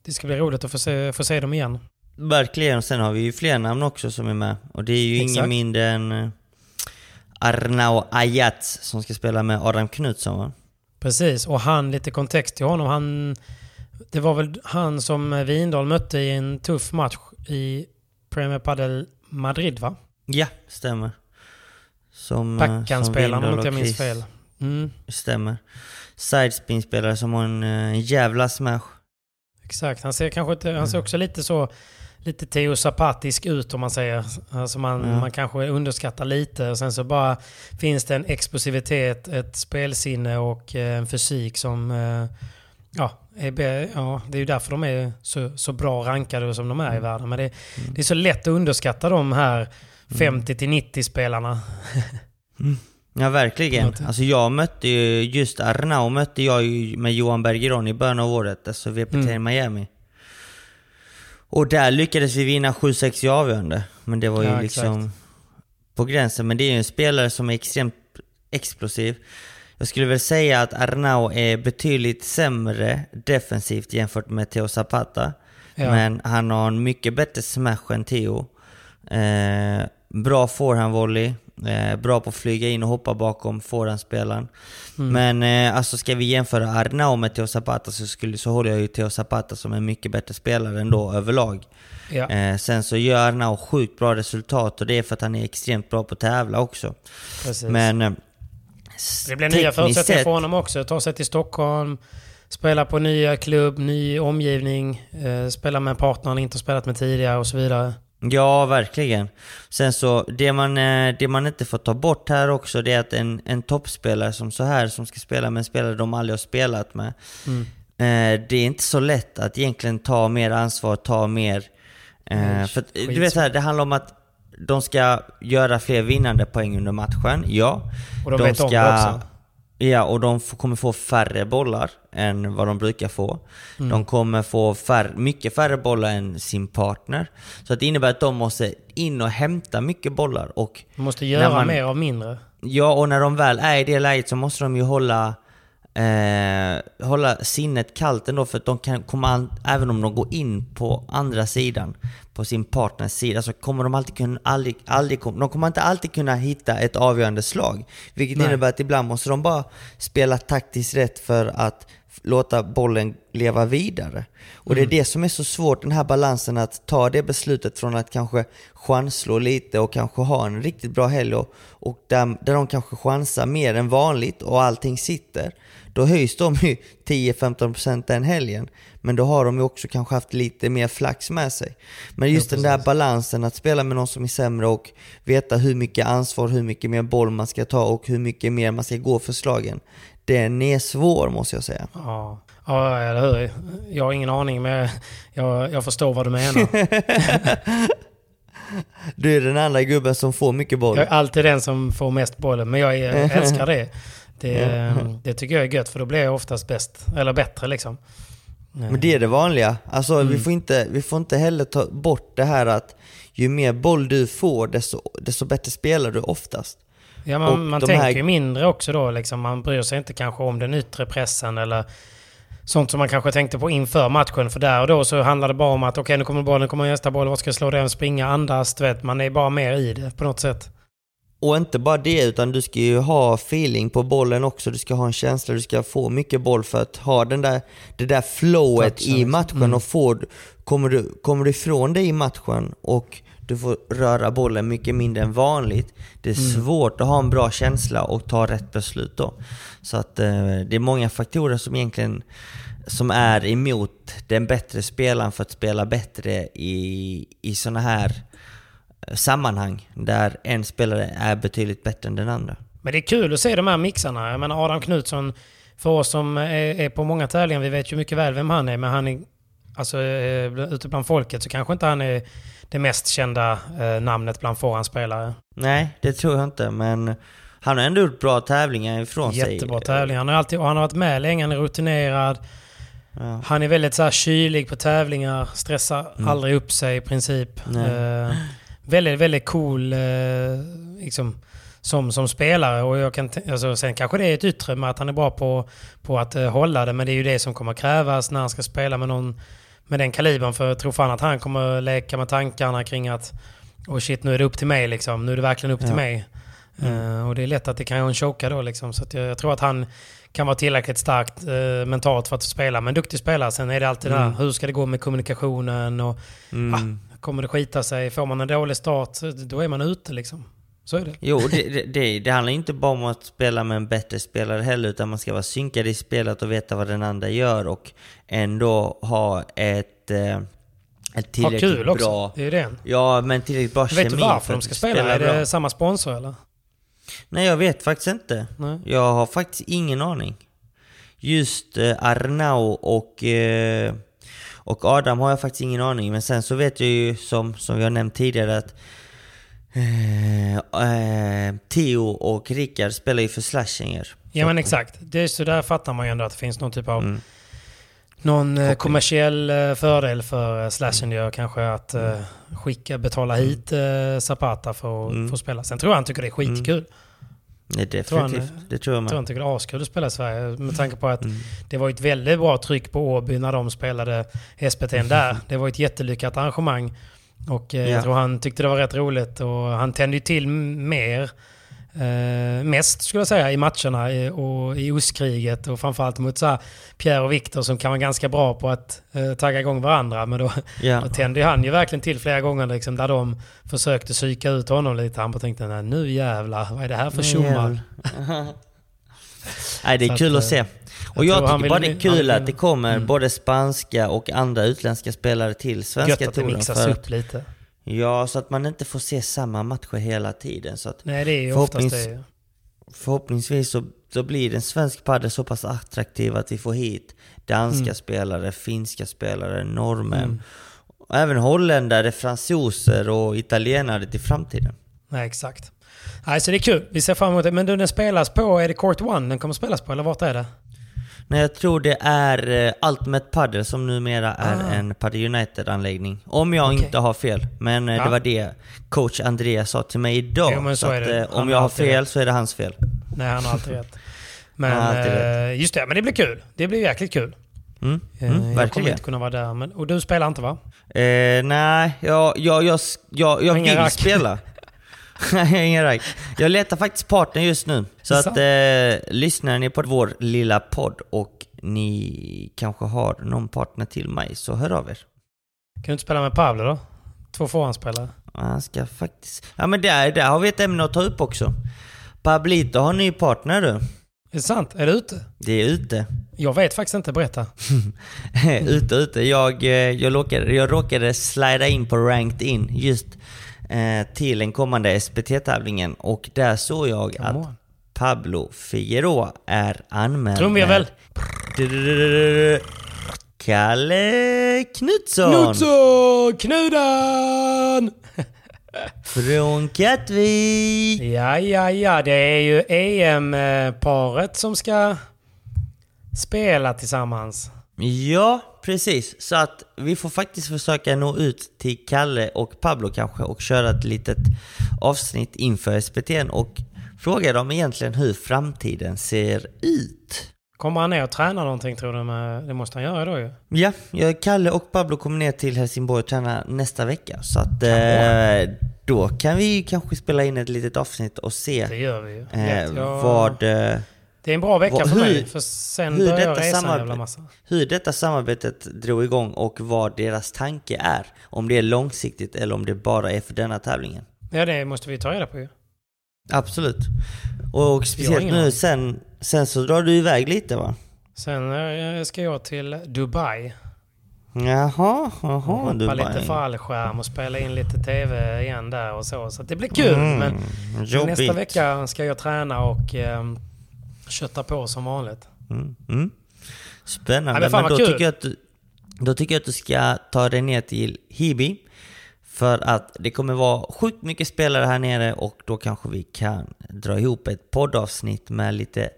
det ska bli roligt att få se, få se dem igen. Verkligen. Sen har vi ju fler namn också som är med. Och det är ju ingen Exakt. mindre än eh, Arnau Ayats som ska spela med Adam Knutsson va? Precis, och han, lite kontext till honom. Han, det var väl han som Windahl mötte i en tuff match i Premier Padel Madrid va? Ja, stämmer. Som, eh, som Backhandspelaren om inte jag minns fel. Mm, Stämmer. Sidespin-spelare som har en eh, jävla smash. exakt, han ser kanske inte, han ser också lite så lite Theo Zapatisk ut om man säger. Alltså man, Ja. man kanske underskattar lite och sen så bara finns det en explosivitet, ett spelsinne och eh, en fysik som eh, Ja, är, ja, det är ju därför de är så, så bra rankade som de är i världen. Men det, det är så lätt att underskatta de här 50-90 spelarna. Ja, verkligen. Alltså jag mötte ju, just Arnau mötte jag ju med Johan Bergeron i början av året, alltså VPT i Miami. Och där lyckades vi vinna 7-6 i avgörande. Men det var ju Ja, liksom exakt. på gränsen. Men det är ju en spelare som är extremt explosiv. Jag skulle väl säga att Arnau är betydligt sämre defensivt jämfört med Theo Zapata. Ja. Men han har en mycket bättre smash än Theo. Eh, bra forehandvolley. Eh, bra på att flyga in och hoppa bakom forehandspelaren. Mm. Men eh, alltså ska vi jämföra Arnau med Theo Zapata så, skulle, så håller jag ju Theo Zapata som en mycket bättre spelare ändå överlag. Ja. Eh, sen så gör Arnau sjukt bra resultat och det är för att han är extremt bra på att tävla också. Precis. Men... eh, det blir nya förutsättningar för honom också. Ta sig till Stockholm, spela på nya klubb, ny omgivning, eh, spela med partner han inte har spelat med tidigare och så vidare. Ja, verkligen. Sen så, det man, eh, det man inte får ta bort här också, det är att en, en toppspelare som så här, som ska spela med en spelare de aldrig har spelat med, Mm. eh, det är inte så lätt att egentligen ta mer ansvar, ta mer... Eh, Nej, för du vet här, det handlar om att de ska göra fler vinnande poäng under matchen, ja. Och de vet om det också. Ja, och de kommer få färre bollar än vad de brukar få. Mm. De kommer få fär, mycket färre bollar än sin partner. Så att det innebär att de måste in och hämta mycket bollar. Och De måste göra man- mer av mindre. Ja, och när de väl är i det läget så måste de ju hålla, eh, hålla sinnet kallt ändå för att de kan komma, an, även om de går in på andra sidan, på sin partners sida, så kommer de alltid kunna, aldrig, aldrig, de kommer inte alltid kunna hitta ett avgörande slag. Vilket Nej. innebär att ibland måste de bara spela taktiskt rätt för att låta bollen leva vidare. Och det är det som är så svårt, den här balansen att ta det beslutet från att kanske chansslå lite och kanske ha en riktigt bra helg och, och där, där de kanske chansar mer än vanligt och allting sitter. Då höjs de ju [laughs] 10-15% den helgen. Men då har de ju också kanske haft lite mer flax med sig. Men just den där balansen att spela med någon som är sämre och veta hur mycket ansvar, hur mycket mer boll man ska ta och hur mycket mer man ska gå för slagen. Den är svår måste jag säga. Ja, ja eller hur? Jag har ingen aning, men jag, jag förstår vad du menar. [laughs] Du är den andra gubben som får mycket boll. Jag är alltid den som får mest bollen, men jag älskar det. Det, det tycker jag är gött, för då blir jag oftast bäst. Eller bättre liksom. Men det är det vanliga. Alltså Mm. vi, får inte, vi får inte heller ta bort det här att ju mer boll du får desto, desto bättre spelar du oftast. Ja, Och man, man tänker här- ju mindre också då. Liksom. Man bryr sig inte kanske om den yttre pressen eller sånt som man kanske tänkte på inför matchen. För där och då så handlar det bara om att okej, nu kommer bollen, nu kommer nästa boll, vad ska jag slå den, springa, andas, du vet. Man är bara mer i det på något sätt. Och inte bara det, utan du ska ju ha feeling på bollen också. Du ska ha en känsla, du ska få mycket boll för att ha den där, det där flowet Touchen, i matchen. Mm. Och få, kommer, du, kommer du ifrån det i matchen och du får röra bollen mycket mindre än vanligt. Det är Mm. svårt att ha en bra känsla och ta rätt beslut då. Så att eh, det är många faktorer som egentligen som är emot den bättre spelaren för att spela bättre i, i sådana här eh, sammanhang där en spelare är betydligt bättre än den andra. Men det är kul att se de här mixarna. Jag menar Adam Knutsson, för oss som är, på många tävlingar, vi vet ju mycket väl vem han är, men han är, alltså eh, ute bland folket så kanske inte han är det mest kända eh, namnet bland forehandspelare. Nej, det tror jag inte, men han har ändå gjort bra tävlingar ifrån sig. Jättebra tävling. Han har, alltid, han har varit med länge, han är rutinerad. Ja. Han är väldigt så här kylig på tävlingar, stressar aldrig upp sig i princip. Eh, väldigt, väldigt cool eh, liksom, som, som spelare. Och jag kan, alltså, sen kanske det är ett yttre med att han är bra på, på att eh, hålla det, men det är ju det som kommer krävas när han ska spela med någon med den kalibern. För jag tror fan att han kommer leka med tankarna kring att oh shit, nu är det upp till mig liksom. Nu är det verkligen upp till Ja. mig. Eh, och det är lätt att det kan en choka då liksom. Så jag, jag tror att han kan vara tillräckligt starkt eh, mentalt för att spela. Men duktig spelare. Sen är det alltid det där, hur ska det gå med kommunikationen? Och, Mm. ah, kommer det skita sig? Får man en dålig start, då är man ute liksom. Så är det. Jo, det, det, det, handlar inte bara om att spela med en bättre spelare heller, utan man ska vara synkad i spelet och veta vad den andra gör och ändå ha ett, eh, ett Ha tillräckligt kul också. bra... Det är det. Ja, men tillräckligt bra Vet du kemi varför för de att ska spela? Är bra. det samma sponsor eller? Nej, jag vet faktiskt inte. Nej. Jag har faktiskt ingen aning. Just eh, Arnau och, eh, och Adam har jag faktiskt ingen aning. Men sen så vet jag ju som, som vi har nämnt tidigare att Eh, eh, Theo och Rickard spelar ju för Slashinger. Ja men exakt. Det är så där fattar man ju ändå att det finns någon typ av Mm. någon eh, kommersiell eh, fördel för Slashen gör kanske att eh, skicka, betala hit eh, Zapata för att Mm. få spela. Sen tror jag han tycker det är skitkul. Nej, Tror han- definitivt. det tror jag Jag tror han med. tycker det är askul att spela i Sverige. Med tanke på att Mm. det var ett väldigt bra tryck på Åby när de spelade SPT där. [laughs] Det var ett jättelyckat arrangemang. Och eh, Ja. jag tror han tyckte det var rätt roligt. Och han tände ju till mer. Eh, mest skulle jag säga i matcherna eh, och i ostkriget och framförallt mot så här Pierre och Viktor som kan vara ganska bra på att eh, tagga igång varandra. Men då, Ja. då tände ju han ju verkligen till flera gånger liksom, där de försökte psyka ut honom lite. Han bara tänkte nej, nu jävlar, vad är det här för tjommar? [laughs] Nej, det är Så kul att, att se. Jag Och jag han tycker bara det är kul att det kommer Mm. både spanska och andra utländska spelare till svenska Gött att det touren. mixas upp lite. Ja, så att man inte får se samma matcher hela tiden. Så att Nej, det är ju oftast Förhoppnings- det. förhoppningsvis så, så blir en svensk padel så pass attraktiv att vi får hit danska Mm. spelare, finska spelare, norrmän. Och även holländare, fransoser och italienare till framtiden. Nej, exakt. Nej, så det är kul. Vi ser fram emot det. Men du, den spelas på, är det Court One den kommer spelas på, eller vart är det? Nej, jag tror det är eh, Ultimate Padel som numera är Ah. en Padel United-anläggning. Om jag Okej. inte har fel. Men eh, Ja. det var det coach Andreas sa till mig idag. Jo, så är att, eh, om jag har fel rätt. så är det hans fel. Nej, han har alltid rätt. [laughs] Men alltid eh, just det, men det blir kul. Det blir jäkligt kul. Mm, mm, jag kommer verkligen. inte kunna vara där. Men, och du spelar inte va? Eh, nej, jag, jag, jag, jag, jag vill rack. spela. [laughs] [laughs] Nej, ingen rack. Jag letar faktiskt partner just nu. Så att eh, lyssnar ni på vår lilla podd och ni kanske har någon partner till mig så hör av er. Kan du inte spela med Pablo då? Två förhandsspelare. Han ska faktiskt... Ja men där, där har vi ett ämne att ta upp också. Pablito har en ny partner du. Är det sant? Är det ute? Det är ute. Jag vet faktiskt inte. Berätta. [laughs] ute, ute. Jag, eh, jag, råkade, jag råkade slida in på Ranked In just till den kommande SPT-tävlingen och där såg jag Come att on. Pablo Figueroa är anmäld Trumvirvel. Kalle Knutsson Knutsson! Knudan! [laughs] från Kattvik. Ja, ja, ja. Det är ju EM-paret som ska spela tillsammans. Ja, precis. Så att vi får faktiskt försöka nå ut till Kalle och Pablo kanske och köra ett litet avsnitt inför SPT'n och fråga dem egentligen hur framtiden ser ut. Kommer han ner och träna någonting tror du? Med, det måste han göra då ju. Ja, Kalle och Pablo kommer ner till Helsingborg och träna nästa vecka. Så att eh, då kan vi kanske spela in ett litet avsnitt och se eh, vad, eh, Det är en bra vecka för hur- mig. För sen hur börjar jag detta resa en jävla massa. hur detta samarbetet drog igång och vad deras tanke är. Om det är långsiktigt eller om det bara är för denna tävlingen. Ja, det måste vi ta reda på ju. Absolut. Och speciellt nu sen, sen så drar du iväg lite va? Sen eh, ska jag till Dubai. Jaha, jaha Hoppa Dubai. lite fallskärm och spela in lite TV igen där och så. Så det blir kul. Mm, Men jobbigt. nästa vecka ska jag träna och eh, kötta på som vanligt. Mm, mm. Spännande. Ja, men men då kul. tycker, jag att du, då tycker jag att du ska ta dig ner till Hibi. För att det kommer vara sjukt mycket spelare här nere och då kanske vi kan dra ihop ett poddavsnitt med lite,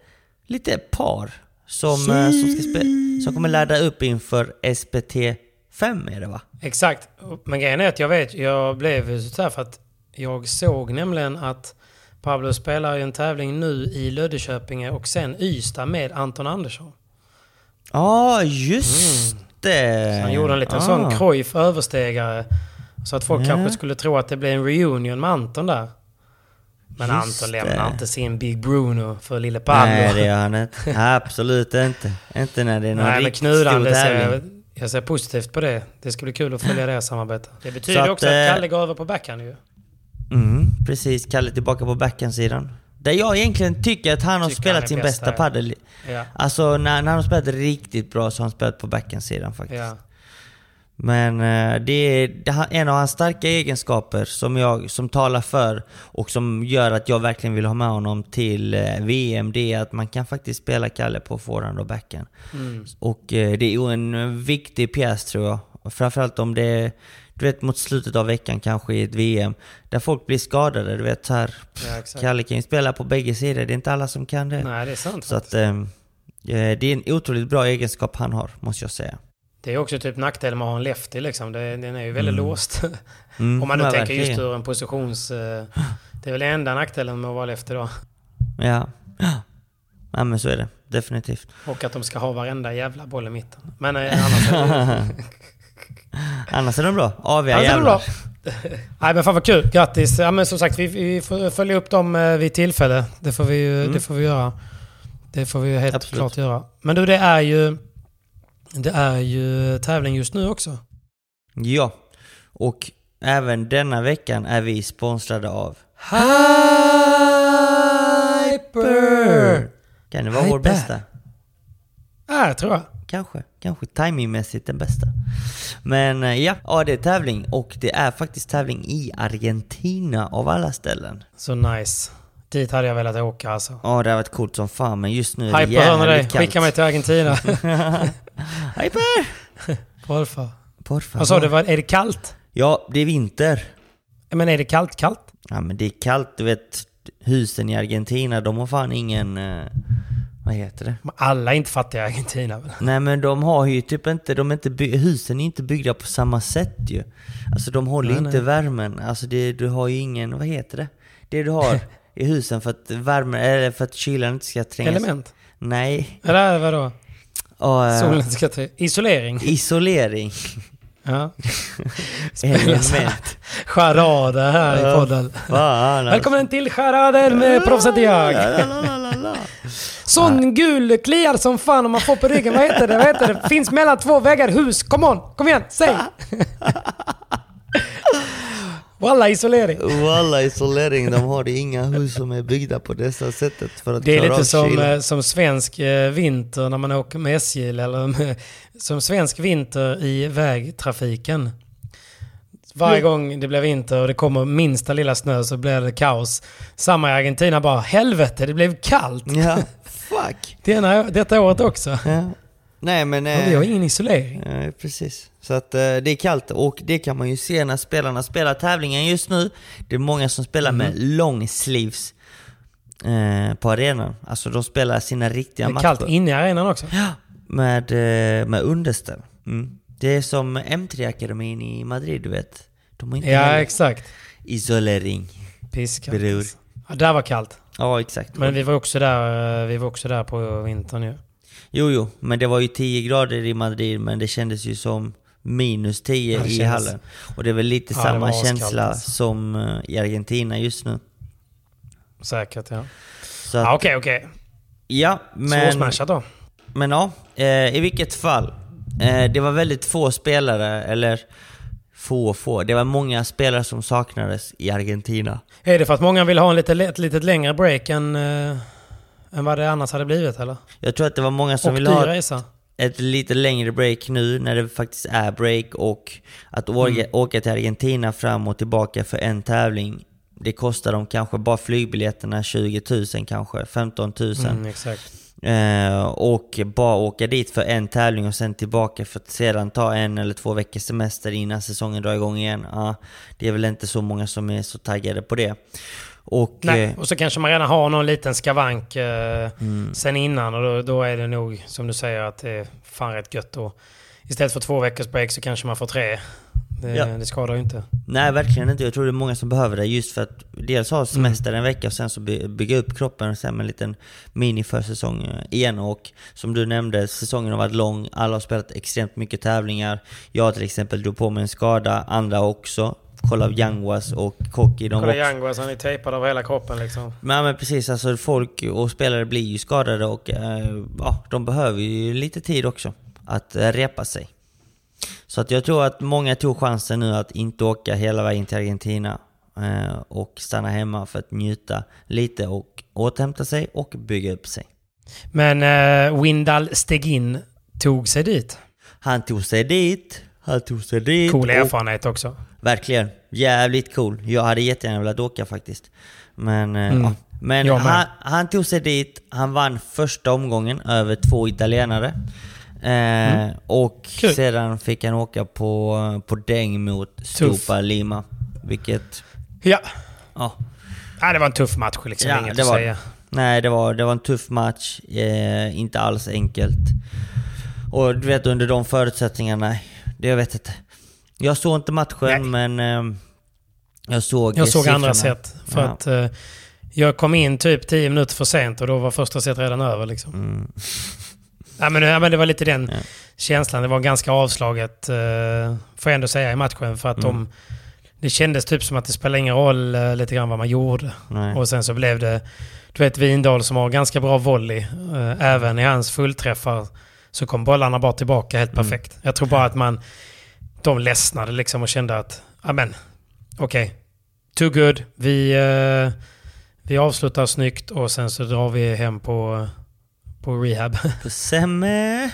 lite par som, eh, som, ska spe- som kommer ladda upp inför SPT 5 är det va? Exakt. Men grejen är att jag vet, jag blev så här för att jag såg nämligen att Pablo spelar ju en tävling nu i Löddeköpinge och sen Ystad med Anton Andersson. Ja, ah, just det! Mm. Så han gjorde en liten ah. sån Cruyff överstegare. Så att folk Ja. kanske skulle tro att det blir en reunion med Anton där. Men Just Anton det. lämnar inte sin Big Bruno för lille Pablo. Nej, det gör han inte. Absolut inte. Inte när det är någon Nej, men riktigt Knudan, stor det ser, tävling. jag, jag ser positivt på det. Det ska bli kul att följa deras samarbete. Det betyder att, också att eh, Kalle går över på backhand ju. Mm, precis. Kalle tillbaka på backhandsidan. Där jag egentligen tycker att han har Tycker spelat han är sin bäst bästa padel. Ja. Alltså när, när han har spelat riktigt bra så har han spelat på backhandsidan faktiskt. Ja. Men eh, det är är en av hans starka egenskaper som, jag, som talar för och som gör att jag verkligen vill ha med honom till eh, VM. Det är att man kan faktiskt spela Kalle på forehand och backhand. Mm. Och eh, det är en viktig pjäs tror jag. Framförallt om det, du vet mot slutet av veckan kanske i ett VM, där folk blir skadade. Du vet så här, Ja, exakt. Kalle kan ju spela på bägge sidor, det är inte alla som kan det. Nej, det är sant. Så att eh, eh, det är en otroligt bra egenskap han har, måste jag säga. Det är också typ nackdelen med att ha en lefty liksom. Det, den är ju väldigt låst. [laughs] Mm, Om man nu ja, tänker just verkligen. ur en positions... eh, Det är väl enda nackdelen med att vara lefty då. Ja. ja, men så är det. Definitivt. Och att de ska ha varenda jävla boll i mitten. Men eh, annars är det, [laughs] [laughs] Annars är de bra. Aviga annars jävlar. bra. [laughs] Nej men fan vad kul. Grattis. Ja men som sagt vi, vi får följa upp dem eh, vid tillfälle. Det får vi ju det får vi göra. Det får vi ju helt Absolut. klart göra. Men du det är ju... Det är ju tävling just nu också. Ja. Och även denna veckan är vi sponsrade av Hyper! Kan det vara vår Hyper. bästa? Ja, tror jag. Kanske. Kanske timingmässigt den bästa. Men eh, ja, ja, det är tävling. Och det är faktiskt tävling i Argentina av alla ställen. Så nice. Dit hade jag velat åka alltså. Ja, det har varit coolt som fan, men just nu är det Hyper, hör ni dig? jävligt kallt. Skicka mig till Argentina. [laughs] [laughs] Hyper! Porfa. Por favor. Vad sa du? Är det kallt? Ja, det är vinter. Men är det kallt, kallt? Ja, men det är kallt. Du vet, husen i Argentina, de har fan ingen... Vad heter det? Alla är inte fattiga i Argentina väl? Nej men de har ju typ inte, de är inte by- husen är inte byggda på samma sätt ju. Alltså de håller Nej, inte nej. värmen. Alltså det, du har ju ingen, vad heter det? Det du har [laughs] i husen för att värmen, eller för att kylan inte ska trängas. Element? Nej. Eller vadå? Och, eh, Solen ska till... Isolering? Isolering. Ja. [laughs] Element. charader här i podden. Fan alltså. Välkommen till charader med proffset jag. Sån gul kliar som fan om man får på ryggen. Vad heter det? Vad heter det? Finns mellan två väggar. Hus. Kom on. Kom igen. Säg. [laughs] Walla isolering. Walla isolering, de har inga hus som är byggda på detta sättet för att Det är lite som, eh, som svensk eh, vinter när man åker med SJ eller med, [laughs] som svensk vinter i vägtrafiken. Varje gång det blir vinter och det kommer minsta lilla snö så blir det kaos. Samma i Argentina bara helvete det blev kallt. Ja, [laughs] fuck. Denna, detta året också. Ja. Nej men... Eh, vi har ingen isolering. Ja, precis. Så att eh, det är kallt och det kan man ju se när spelarna spelar tävlingen just nu. Det är många som spelar Mhm. med long sleeves eh, på arenan. Alltså de spelar sina riktiga Det är matcher. kallt inne i arenan också. Med, eh, med underställ. Mm. Det är som M3-akademin i Madrid, du vet. De har inte Ja exakt. isolering. Piskallt. Bror. alltså. Ja, där var kallt. Ja, exakt. Men vi var också där, eh, vi var också där på vintern ju. Jo, jo, men det var ju 10 grader i Madrid, men det kändes ju som minus 10 Ja, i kändes- hallen. Och det är väl lite Ja, samma känsla alltså. som eh, i Argentina just nu. Säkert ja. Så att, Ja, Okej, okej. ja, men, Svårsmashat då. men ja, eh, i vilket fall. Eh, det var väldigt få spelare, eller få få. Det var många spelare som saknades i Argentina. Är det för att många vill ha en lite, ett litet längre break än, eh, än vad det annars hade blivit eller? Jag tror att det var många som Och ville ha resa. ett lite längre break nu när det faktiskt är break och att åka, Mm. åka till Argentina fram och tillbaka för en tävling det kostar dem kanske bara flygbiljetterna 20 000 kanske, 15 000. Mm, exakt. Eh, och bara åka dit för en tävling och sen tillbaka för att sedan ta en eller två veckors semester innan säsongen drar igång igen. Ja, det är väl inte så många som är så taggade på det. Och, Nej, eh, och så kanske man redan har någon liten skavank eh, Mm. sen innan och då, då är det nog som du säger att det är fan rätt gött då. Istället för två veckors break så kanske man får tre. Det, Ja. det skadar ju inte. Nej, verkligen inte. Jag tror det är många som behöver det just för att dels ha semester Mm. en vecka och sen så by- bygga upp kroppen och sen med en liten mini-försäsong eh, igen. Och som du nämnde, säsongen har varit lång. Alla har spelat extremt mycket tävlingar. Jag till exempel drog på mig en skada, andra också. Kolla Yanguas och Koki. Kolla alltså han är tejpad över hela kroppen liksom. men, men precis, alltså folk och spelare blir ju skadade och eh, ja, de behöver ju lite tid också att eh, repa sig. Så att jag tror att många tog chansen nu att inte åka hela vägen till Argentina eh, och stanna hemma för att njuta lite och återhämta sig och bygga upp sig. Men eh, Windal Stegin tog sig dit. Han tog sig dit, han tog sig dit. Cool erfarenhet också. Verkligen. Jävligt cool. Jag hade jättegärna velat åka faktiskt. Men, eh, Mm. ja. Men han, han tog sig dit, han vann första omgången över två italienare. Eh, Och Kul. sedan fick han åka på, på däng mot Stupa Lima. Vilket, Ja. ja. ja, det var en tuff match liksom. Ja, Inget att var säga. Nej, det var, det var en tuff match. Eh, inte alls enkelt. Och du vet under de förutsättningarna, det jag vet inte. Jag såg inte matchen men eh, jag såg Jag såg siffrorna. andra set. För Ja. att eh, jag kom in typ 10 minuter för sent och då var första set redan över. Liksom. Mm. Ja, men, ja, men det var lite den Ja. känslan. Det var ganska avslaget, eh, får jag ändå säga, i matchen. För att Mm. de, det kändes typ som att det spelade ingen roll eh, lite grann vad man gjorde. Nej. Och sen så blev det, du vet Vindal som har ganska bra volley. Eh, även i hans fullträffar så kom bollarna bara tillbaka helt Mm. perfekt. Jag tror bara att man, de ledsnade liksom och kände att, men, okej. Too good. Vi, eh, vi avslutar snyggt och sen så drar vi hem på, på rehab. [laughs] På Semme.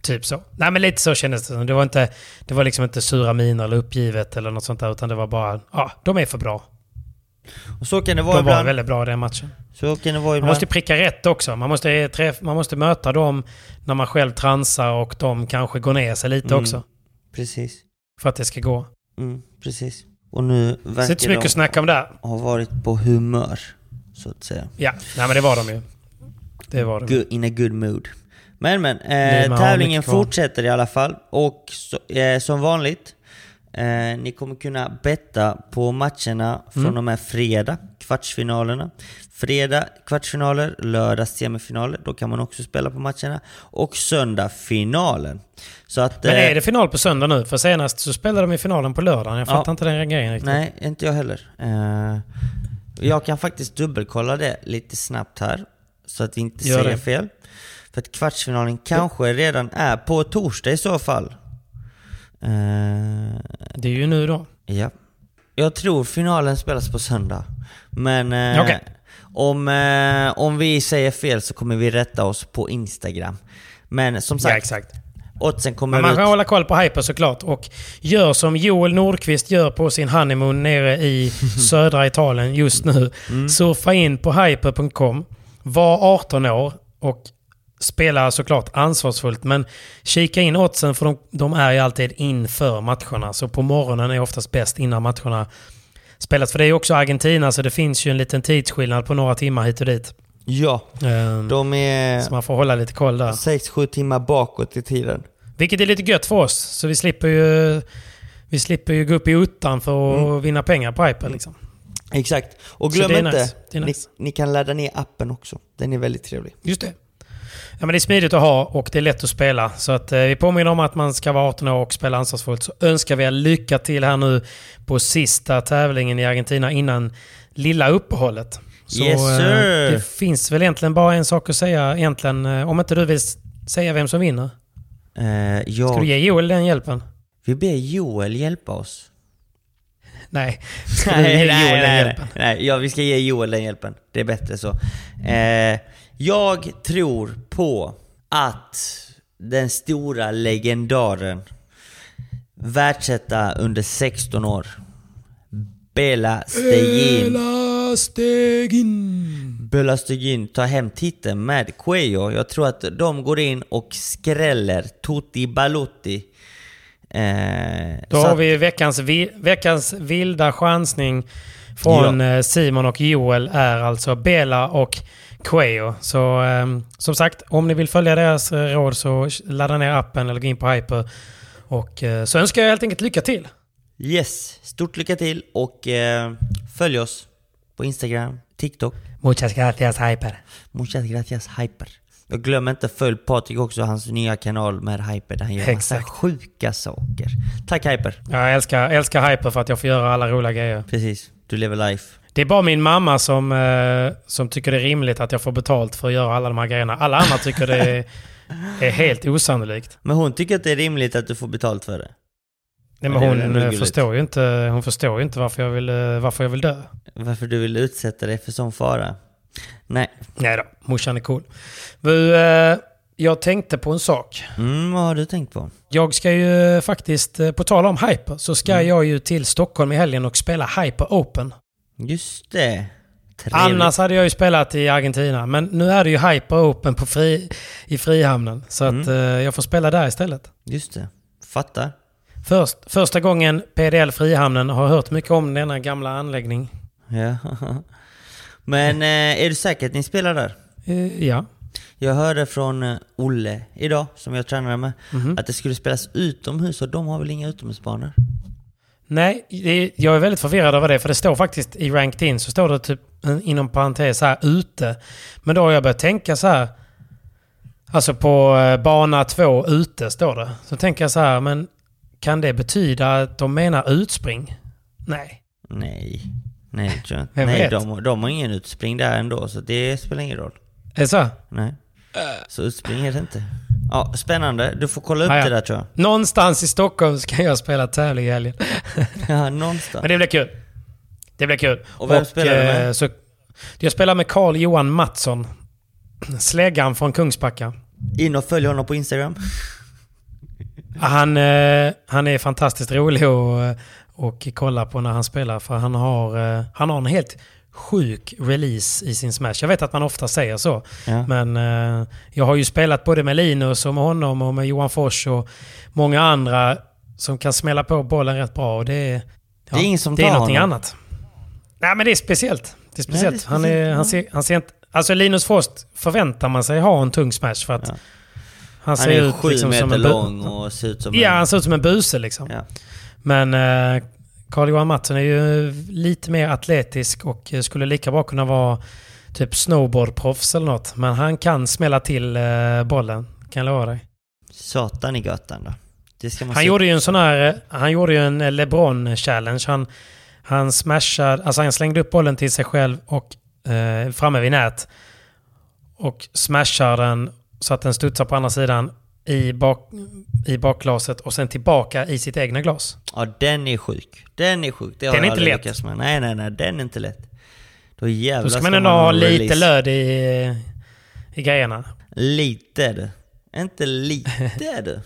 typ så. Nej men lite så kändes det. Det var, inte, det var liksom inte sura miner eller uppgivet eller något sånt där. Utan det var bara, ja, de är för bra. Och så kan det vara De var ibland. väldigt bra i den matchen. Så kan det vara Man ibland. måste pricka rätt också. Man måste, träff, man måste möta dem när man själv transar och de kanske går ner sig lite Mm. också. Precis. För att det ska gå. Mm, precis. Och nu Så det är inte så verkar mycket de att snacka om där. ha varit på humör, så att säga. Ja, nej men det var de ju. Det var de. Good, in a good mood. Men men, eh, tävlingen fortsätter i alla fall. Och så, eh, som vanligt, eh, ni kommer kunna betta på matcherna från Mm. och med fredag, kvartsfinalerna. Fredag kvartsfinaler, lördag semifinaler, då kan man också spela på matcherna. Och söndag finalen. Så att... Men eh, är det final på söndag nu? För senast så spelade de i finalen på lördagen. Jag Ja. fattar inte den grejen riktigt. Nej, inte jag heller. Eh, jag kan faktiskt dubbelkolla det lite snabbt här. Så att vi inte Gör säger det. fel. För att kvartsfinalen kanske redan är på torsdag i så fall. Eh, Det är ju nu då. ja. Jag tror finalen spelas på söndag. Men eh, Okej. om, eh, om vi säger fel så kommer vi rätta oss på Instagram. Men som Ja, sagt, exakt. oddsen kommer Men man ut. kan hålla koll på Hyper såklart. Och gör som Joel Nordqvist gör på sin honeymoon nere i [laughs] södra Italien just nu. Mm. Surfa in på hyper.com. Var 18 år och spela såklart ansvarsfullt. Men kika in oddsen för de, de är ju alltid inför matcherna. Så på morgonen är oftast bäst innan matcherna spelas. För det är ju också Argentina så det finns ju en liten tidsskillnad på några timmar hit och dit. Ja, Ehm, de är Så man får hålla lite koll där. 6-7 timmar bakåt i tiden. Vilket är lite gött för oss. Så vi slipper ju, vi slipper ju gå upp i uttan för att Mm. vinna pengar på Hyper. Liksom. Exakt. Och glöm inte, nice. Nice. ni, ni kan ladda ner appen också. Den är väldigt trevlig. Just det. Ja, men det är smidigt att ha och det är lätt att spela. Så att, eh, vi påminner om att man ska vara 18 år och spela ansvarsfullt. Så önskar vi er lycka till här nu på sista tävlingen i Argentina innan lilla uppehållet. Så Yes, eh, sir. det finns väl egentligen bara en sak att säga egentligen. eh, Om inte du vill säga vem som vinner. Eh, Ska jag, du ge Joel den hjälpen? Vi ber Joel hjälpa oss. [laughs] Nej. Ska du ge Joel nej, hjälpen? nej. Ja, vi ska ge Joel den hjälpen. Det är bättre så. Eh, jag tror på att den stora legendaren, världsetta under 16 år, Bela Stegin. Bela Stegin tar hem titeln med Cuello. Jag tror att de går in och skräller Tutti Balutti. Eh, Då har att- vi veckans, vi, veckans vilda chansning från eh, Simon och Joel är alltså Bela och Queo. Så eh, som sagt, om ni vill följa deras eh, råd så ladda ner appen eller gå in på Hyper. Och eh, så önskar jag helt enkelt lycka till. Yes, stort lycka till och eh, följ oss på Instagram, TikTok. Muchas gracias Hyper. Muchas gracias Hyper. Och glöm inte följ Patrik också, hans nya kanal med Hyper där han gör massa Exakt. sjuka saker. Tack Hyper. Jag älskar, älskar Hyper för att jag får göra alla roliga grejer. Precis, du lever life. Det är bara min mamma som, eh, som tycker det är rimligt att jag får betalt för att göra alla de här grejerna. Alla andra tycker det är, [laughs] är helt osannolikt. Men hon tycker att det är rimligt att du får betalt för det. Nej, men hon, eh, förstår ju inte, hon förstår ju inte varför jag vill, eh, varför jag vill dö. Varför du vill utsätta dig för sån fara. Nej. Nej då, morsan är cool. Du, eh, jag tänkte på en sak. Mm, vad har du tänkt på? Jag ska ju faktiskt, eh, på tal om Hyper, så ska Mm. jag ju till Stockholm i helgen och spela Hyper Open. Just det. Trevligt. Annars hade jag ju spelat i Argentina. Men nu är det ju Hyper Open på fri, i Frihamnen. Så att eh, jag får spela där istället. Just det. Fattar. Först, första gången PDL Frihamnen har hört mycket om denna gamla anläggning. Ja. [laughs] Men eh, är du säker att ni spelar där? Eh, ja. Jag hörde från eh, Olle idag, som jag tränade med, Mhm. att det skulle spelas utomhus och de har väl inga utomhusbanor? Nej, det, jag är väldigt förvirrad över det. För det står faktiskt i Ranked In så står det typ inom parentes här ute. Men då har jag börjat tänka så här. Alltså på bana 2 ute står det. Så tänker jag så här, men kan det betyda att de menar utspring? Nej. Nej. Nej, det tror jag inte. Vem Nej, vet? de, de har ingen utspring där ändå, så det spelar ingen roll. Är det så? Nej. Så utspring är det inte. Ja, spännande. Du får kolla upp Ah, ja. det där tror jag. Någonstans i Stockholm ska jag spela tävling i helgen. [laughs] Ja, någonstans. Men det blir kul. Det blir kul. Och vem spelar du med? eh, Så, jag spelar med Carl Johan Mattsson. Släggan från Kungsbacka. In och följ honom på Instagram. Han, eh, han är fantastiskt rolig att och kolla på när han spelar. För han har, eh, han har en helt sjuk release i sin smash. Jag vet att man ofta säger så. Ja. Men eh, jag har ju spelat både med Linus och med honom och med Johan Fors och många andra som kan smälla på bollen rätt bra. Och det, är- ja, Det är ingen som det är någonting honom. annat. Nej men det är speciellt. Det är speciellt. speciellt, Han, är, ja. han, ser, han ser inte... Alltså Linus Frost förväntar man sig ha en tung smash för att Ja. han Han ser är ut sju liksom som meter en bu- lång och ser ut som Ja, en... han ser ut som en buse liksom. Men eh, Carl-Johan Mattsson är ju lite mer atletisk och skulle lika bra kunna vara typ snowboardproffs eller något. Men han kan smälla till eh, bollen, kan jag lova dig. Satan i göttan då. Han se. gjorde ju en sån här, han gjorde ju en eh, LeBron-challenge. Han, han smashade, alltså han slängde upp bollen till sig själv och eh, framme vid nät. Och smashar den så att den studsar på andra sidan i, bak, i bakglaset och sen tillbaka i sitt egna glas. Ja, den är sjuk. Den är sjuk. Det har Den är jag inte lätt. med. Nej, nej, nej. Den är inte lätt. Då jävlar Då ska man ändå ha lite release. löd i, i grejerna. Lite det. Inte lite [laughs] det.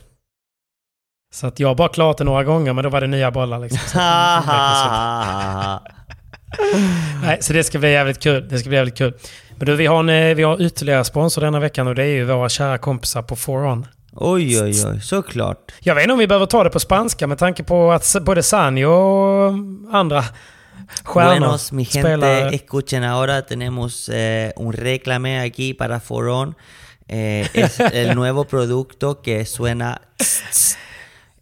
Så att jag har bara klarat det några gånger men då var det nya bollar liksom. Så. [laughs] Nej, så det ska bli jävligt kul. Det ska bli jävligt kul. Men du, vi har, en, eh, vi har ytterligare sponsor denna veckan och det är ju våra kära kompisar på Foron. Oj, oj, oj. Såklart. Jag vet inte om vi behöver ta det på spanska med tanke på att både Sanjo och andra stjärnor Buenos, mi gente, spelar... escuchen ahora, tenemos eh, un reclame aquí para Foron. Eh, es [laughs] el nuevo producto que suena...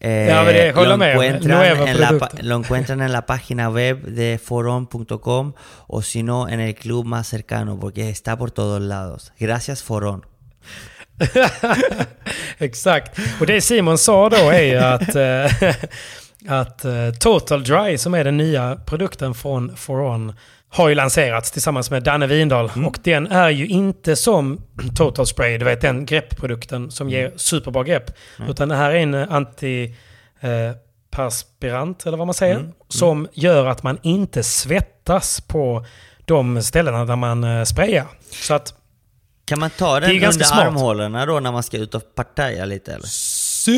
Eh, Ja, det lo, encuentran en la, lo encuentran en la página web de foron.com o si no en el club más cercano porque está por todos lados. Gracias Foron. [laughs] Exakt. Och det Simon sa då är ju att, [laughs] eh, [laughs] att eh, Total Dry, som är den nya produkten från Foron, har ju lanserats tillsammans med Danne Windahl. Och den är ju inte som [clears throat] Total Spray, du vet den greppprodukten som ger superbra grepp. Utan det här är en anti... Eh, perspirant, eller vad man säger, som gör att man inte svettas på de ställena där man sprayar. Så att Kan man ta den under smart. armhålorna då när man ska ut och partaja lite eller? Sy!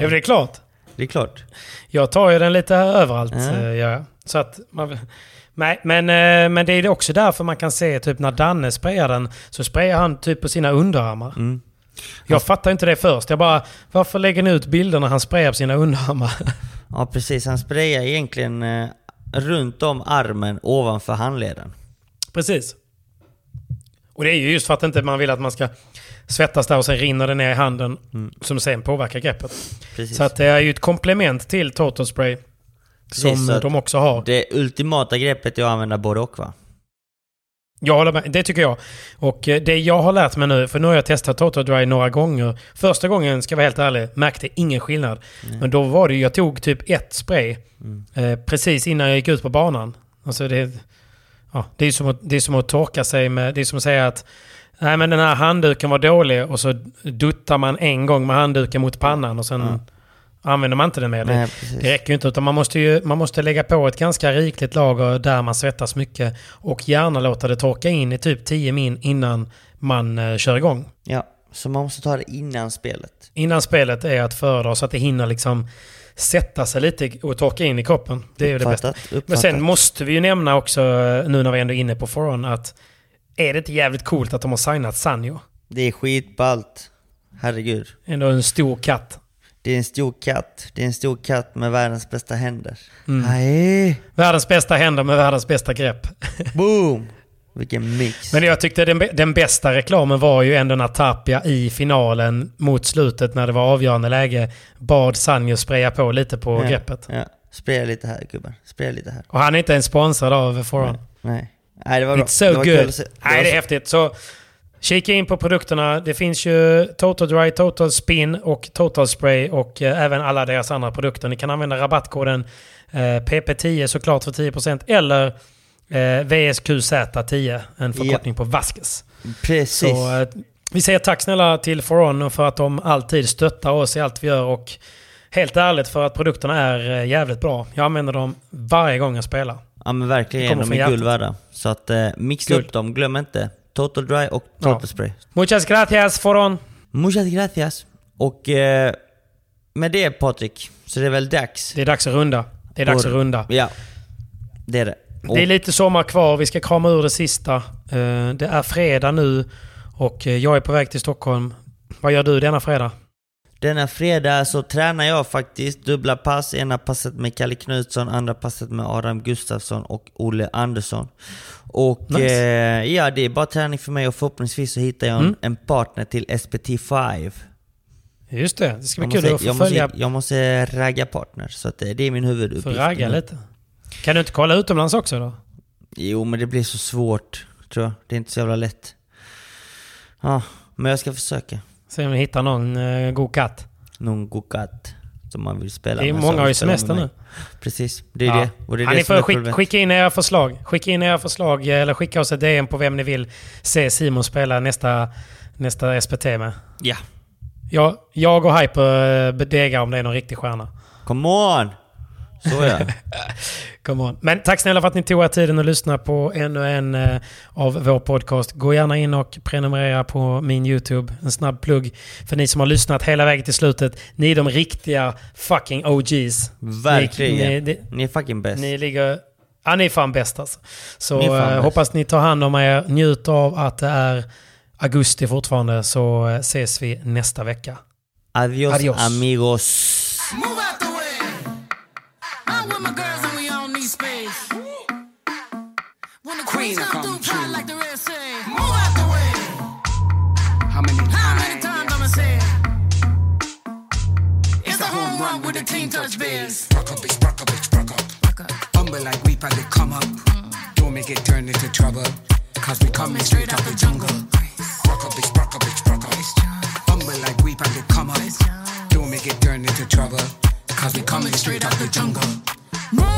Ja, det är klart. Det är klart. Jag tar ju den lite överallt. Ja. gör jag. Så att man, nej, men, eh, men det är också därför man kan se typ när Danne sprayar den så sprayar han typ på sina underarmar. Mm. Jag fattar inte det först. Jag bara, varför lägger ni ut bilder när han sprayar på sina underarmar? [laughs] Ja precis, han sprayar egentligen eh, runt om armen ovanför handleden. Precis. Och det är ju just för att inte man vill att man ska svettas där och sen rinner det ner i handen som sen påverkar greppet. Precis. Så att det är ju ett komplement till Total Spray. Som Precis, de också har. Det ultimata greppet är att använda både och va? Jag håller med, det tycker jag. Och eh, det jag har lärt mig nu, för nu har jag testat Total Dry några gånger. Första gången, ska jag vara helt ärlig, märkte ingen skillnad. Men då var det ju, jag tog typ ett spray eh, precis innan jag gick ut på banan. Alltså det, ja, det, är som att, det är som att torka sig med, det är som att säga att nej men den här handduken var dålig och så duttar man en gång med handduken mot pannan och sen använder man inte den mer. Det, Nej, det räcker ju inte utan man måste, ju, man måste lägga på ett ganska rikligt lager där man svettas mycket och gärna låta det torka in i typ 10 min innan man eh, kör igång. Ja, Så man måste ta det innan spelet. Innan spelet är att föredra så att det hinner liksom sätta sig lite och torka in i kroppen. Det är ju det bästa. Uppfattat, Men sen måste vi ju nämna också, nu när vi ändå är inne på Foron, att är det inte jävligt coolt att de har signat Sanjo? Det är skitballt. Herregud. Ändå en stor katt. Det är en stor katt. Det är en stor katt med världens bästa händer. Mm. Nej. Världens bästa händer med världens bästa grepp. Boom! [laughs] Vilken mix. Men jag tyckte den, den bästa reklamen var ju ändå när Tapia i finalen mot slutet när det var avgörande läge bad Sanjo spraya på lite på ja, greppet. Ja. Spraya lite här gubbar. Spraya lite här. Och han är inte ens sponsrad av Foron. Nej. Nej, det var bra. It's so det var kul good. se. Nej, det är häftigt. Så kika in på produkterna. Det finns ju Total Dry, Total Spin och Total Spray och eh, även alla deras andra produkter. Ni kan använda rabattkoden eh, PP10 såklart för 10% eller eh, VSQZ10, en förkortning på Vaskes. Precis. Så eh, vi säger tack snälla till Foron för att de alltid stöttar oss i allt vi gör och helt ärligt för att produkterna är eh, jävligt bra. Jag använder dem varje gång jag spelar. Ja men verkligen, de är guld värda. Så att eh, mixa upp dem, glöm inte. Total Dry och Total Ja. Spray. Muchas gracias Foron! Muchas gracias. Och eh, med det Patrik, så det är väl dags? Det är dags att runda. Det är dags att runda. Ja. Det är det. Det är lite sommar kvar. Vi ska krama ur det sista. Eh, Det är fredag nu och eh, jag är på väg till Stockholm. Vad gör du denna fredag? Denna fredag så tränar jag faktiskt dubbla pass. Ena passet med Kalle Knutsson, andra passet med Adam Gustafsson och Olle Andersson. Och Nice. eh, ja, det är bara träning för mig och förhoppningsvis så hittar jag en, Mm. en partner till SPT5. Just det, det ska bli kul att få följa måste, jag måste ragga partner, så det är min huvuduppgift. för ragga lite. Kan du inte kolla utomlands också då? Jo, men det blir så svårt, tror jag. Det är inte så jävla lätt. Ja, men jag ska försöka. Se om vi hittar någon uh, god katt. Någon god katt som man vill spela Det är med. många har ju semester nu. Precis, det är Ja. det. Och det är Ja, det ni får skick, skicka in era förslag. Skicka in era förslag eh, eller skicka oss ett DM på vem ni vill se Simon spela nästa, nästa SPT med. Ja. Jag, jag och Hyper eh, degar om det är någon riktig stjärna. Come on! Så ja. [laughs] Come on. Men tack snälla för att ni tog er tiden att lyssna på ännu en eh, av vår podcast. Gå gärna in och prenumerera på min YouTube. En snabb plugg för ni som har lyssnat hela vägen till slutet. Ni är de riktiga fucking OGs. Verkligen. Ni, ni, Ni är fucking bäst. ni ligger... Ja, ni är fan bäst alltså. Så Ni eh, hoppas ni tar hand om er. Njut av att det är augusti fortfarande så eh, ses vi nästa vecka. Adios, Adios. amigos. I'm with my girls and we all need space. When the queen come through, cry like the rest say. Move out the way. How many How times? many times I'ma say it? It's a home run with the team touch bears. Sprock up, sprock up, sprock up. Humble like we they come up. Don't make it turn into trouble. Cause we coming straight out the jungle. Sprock up, sprock up, sprock up. Humble like we they come up. Don't make it turn into trouble. Cause we coming straight out the jungle.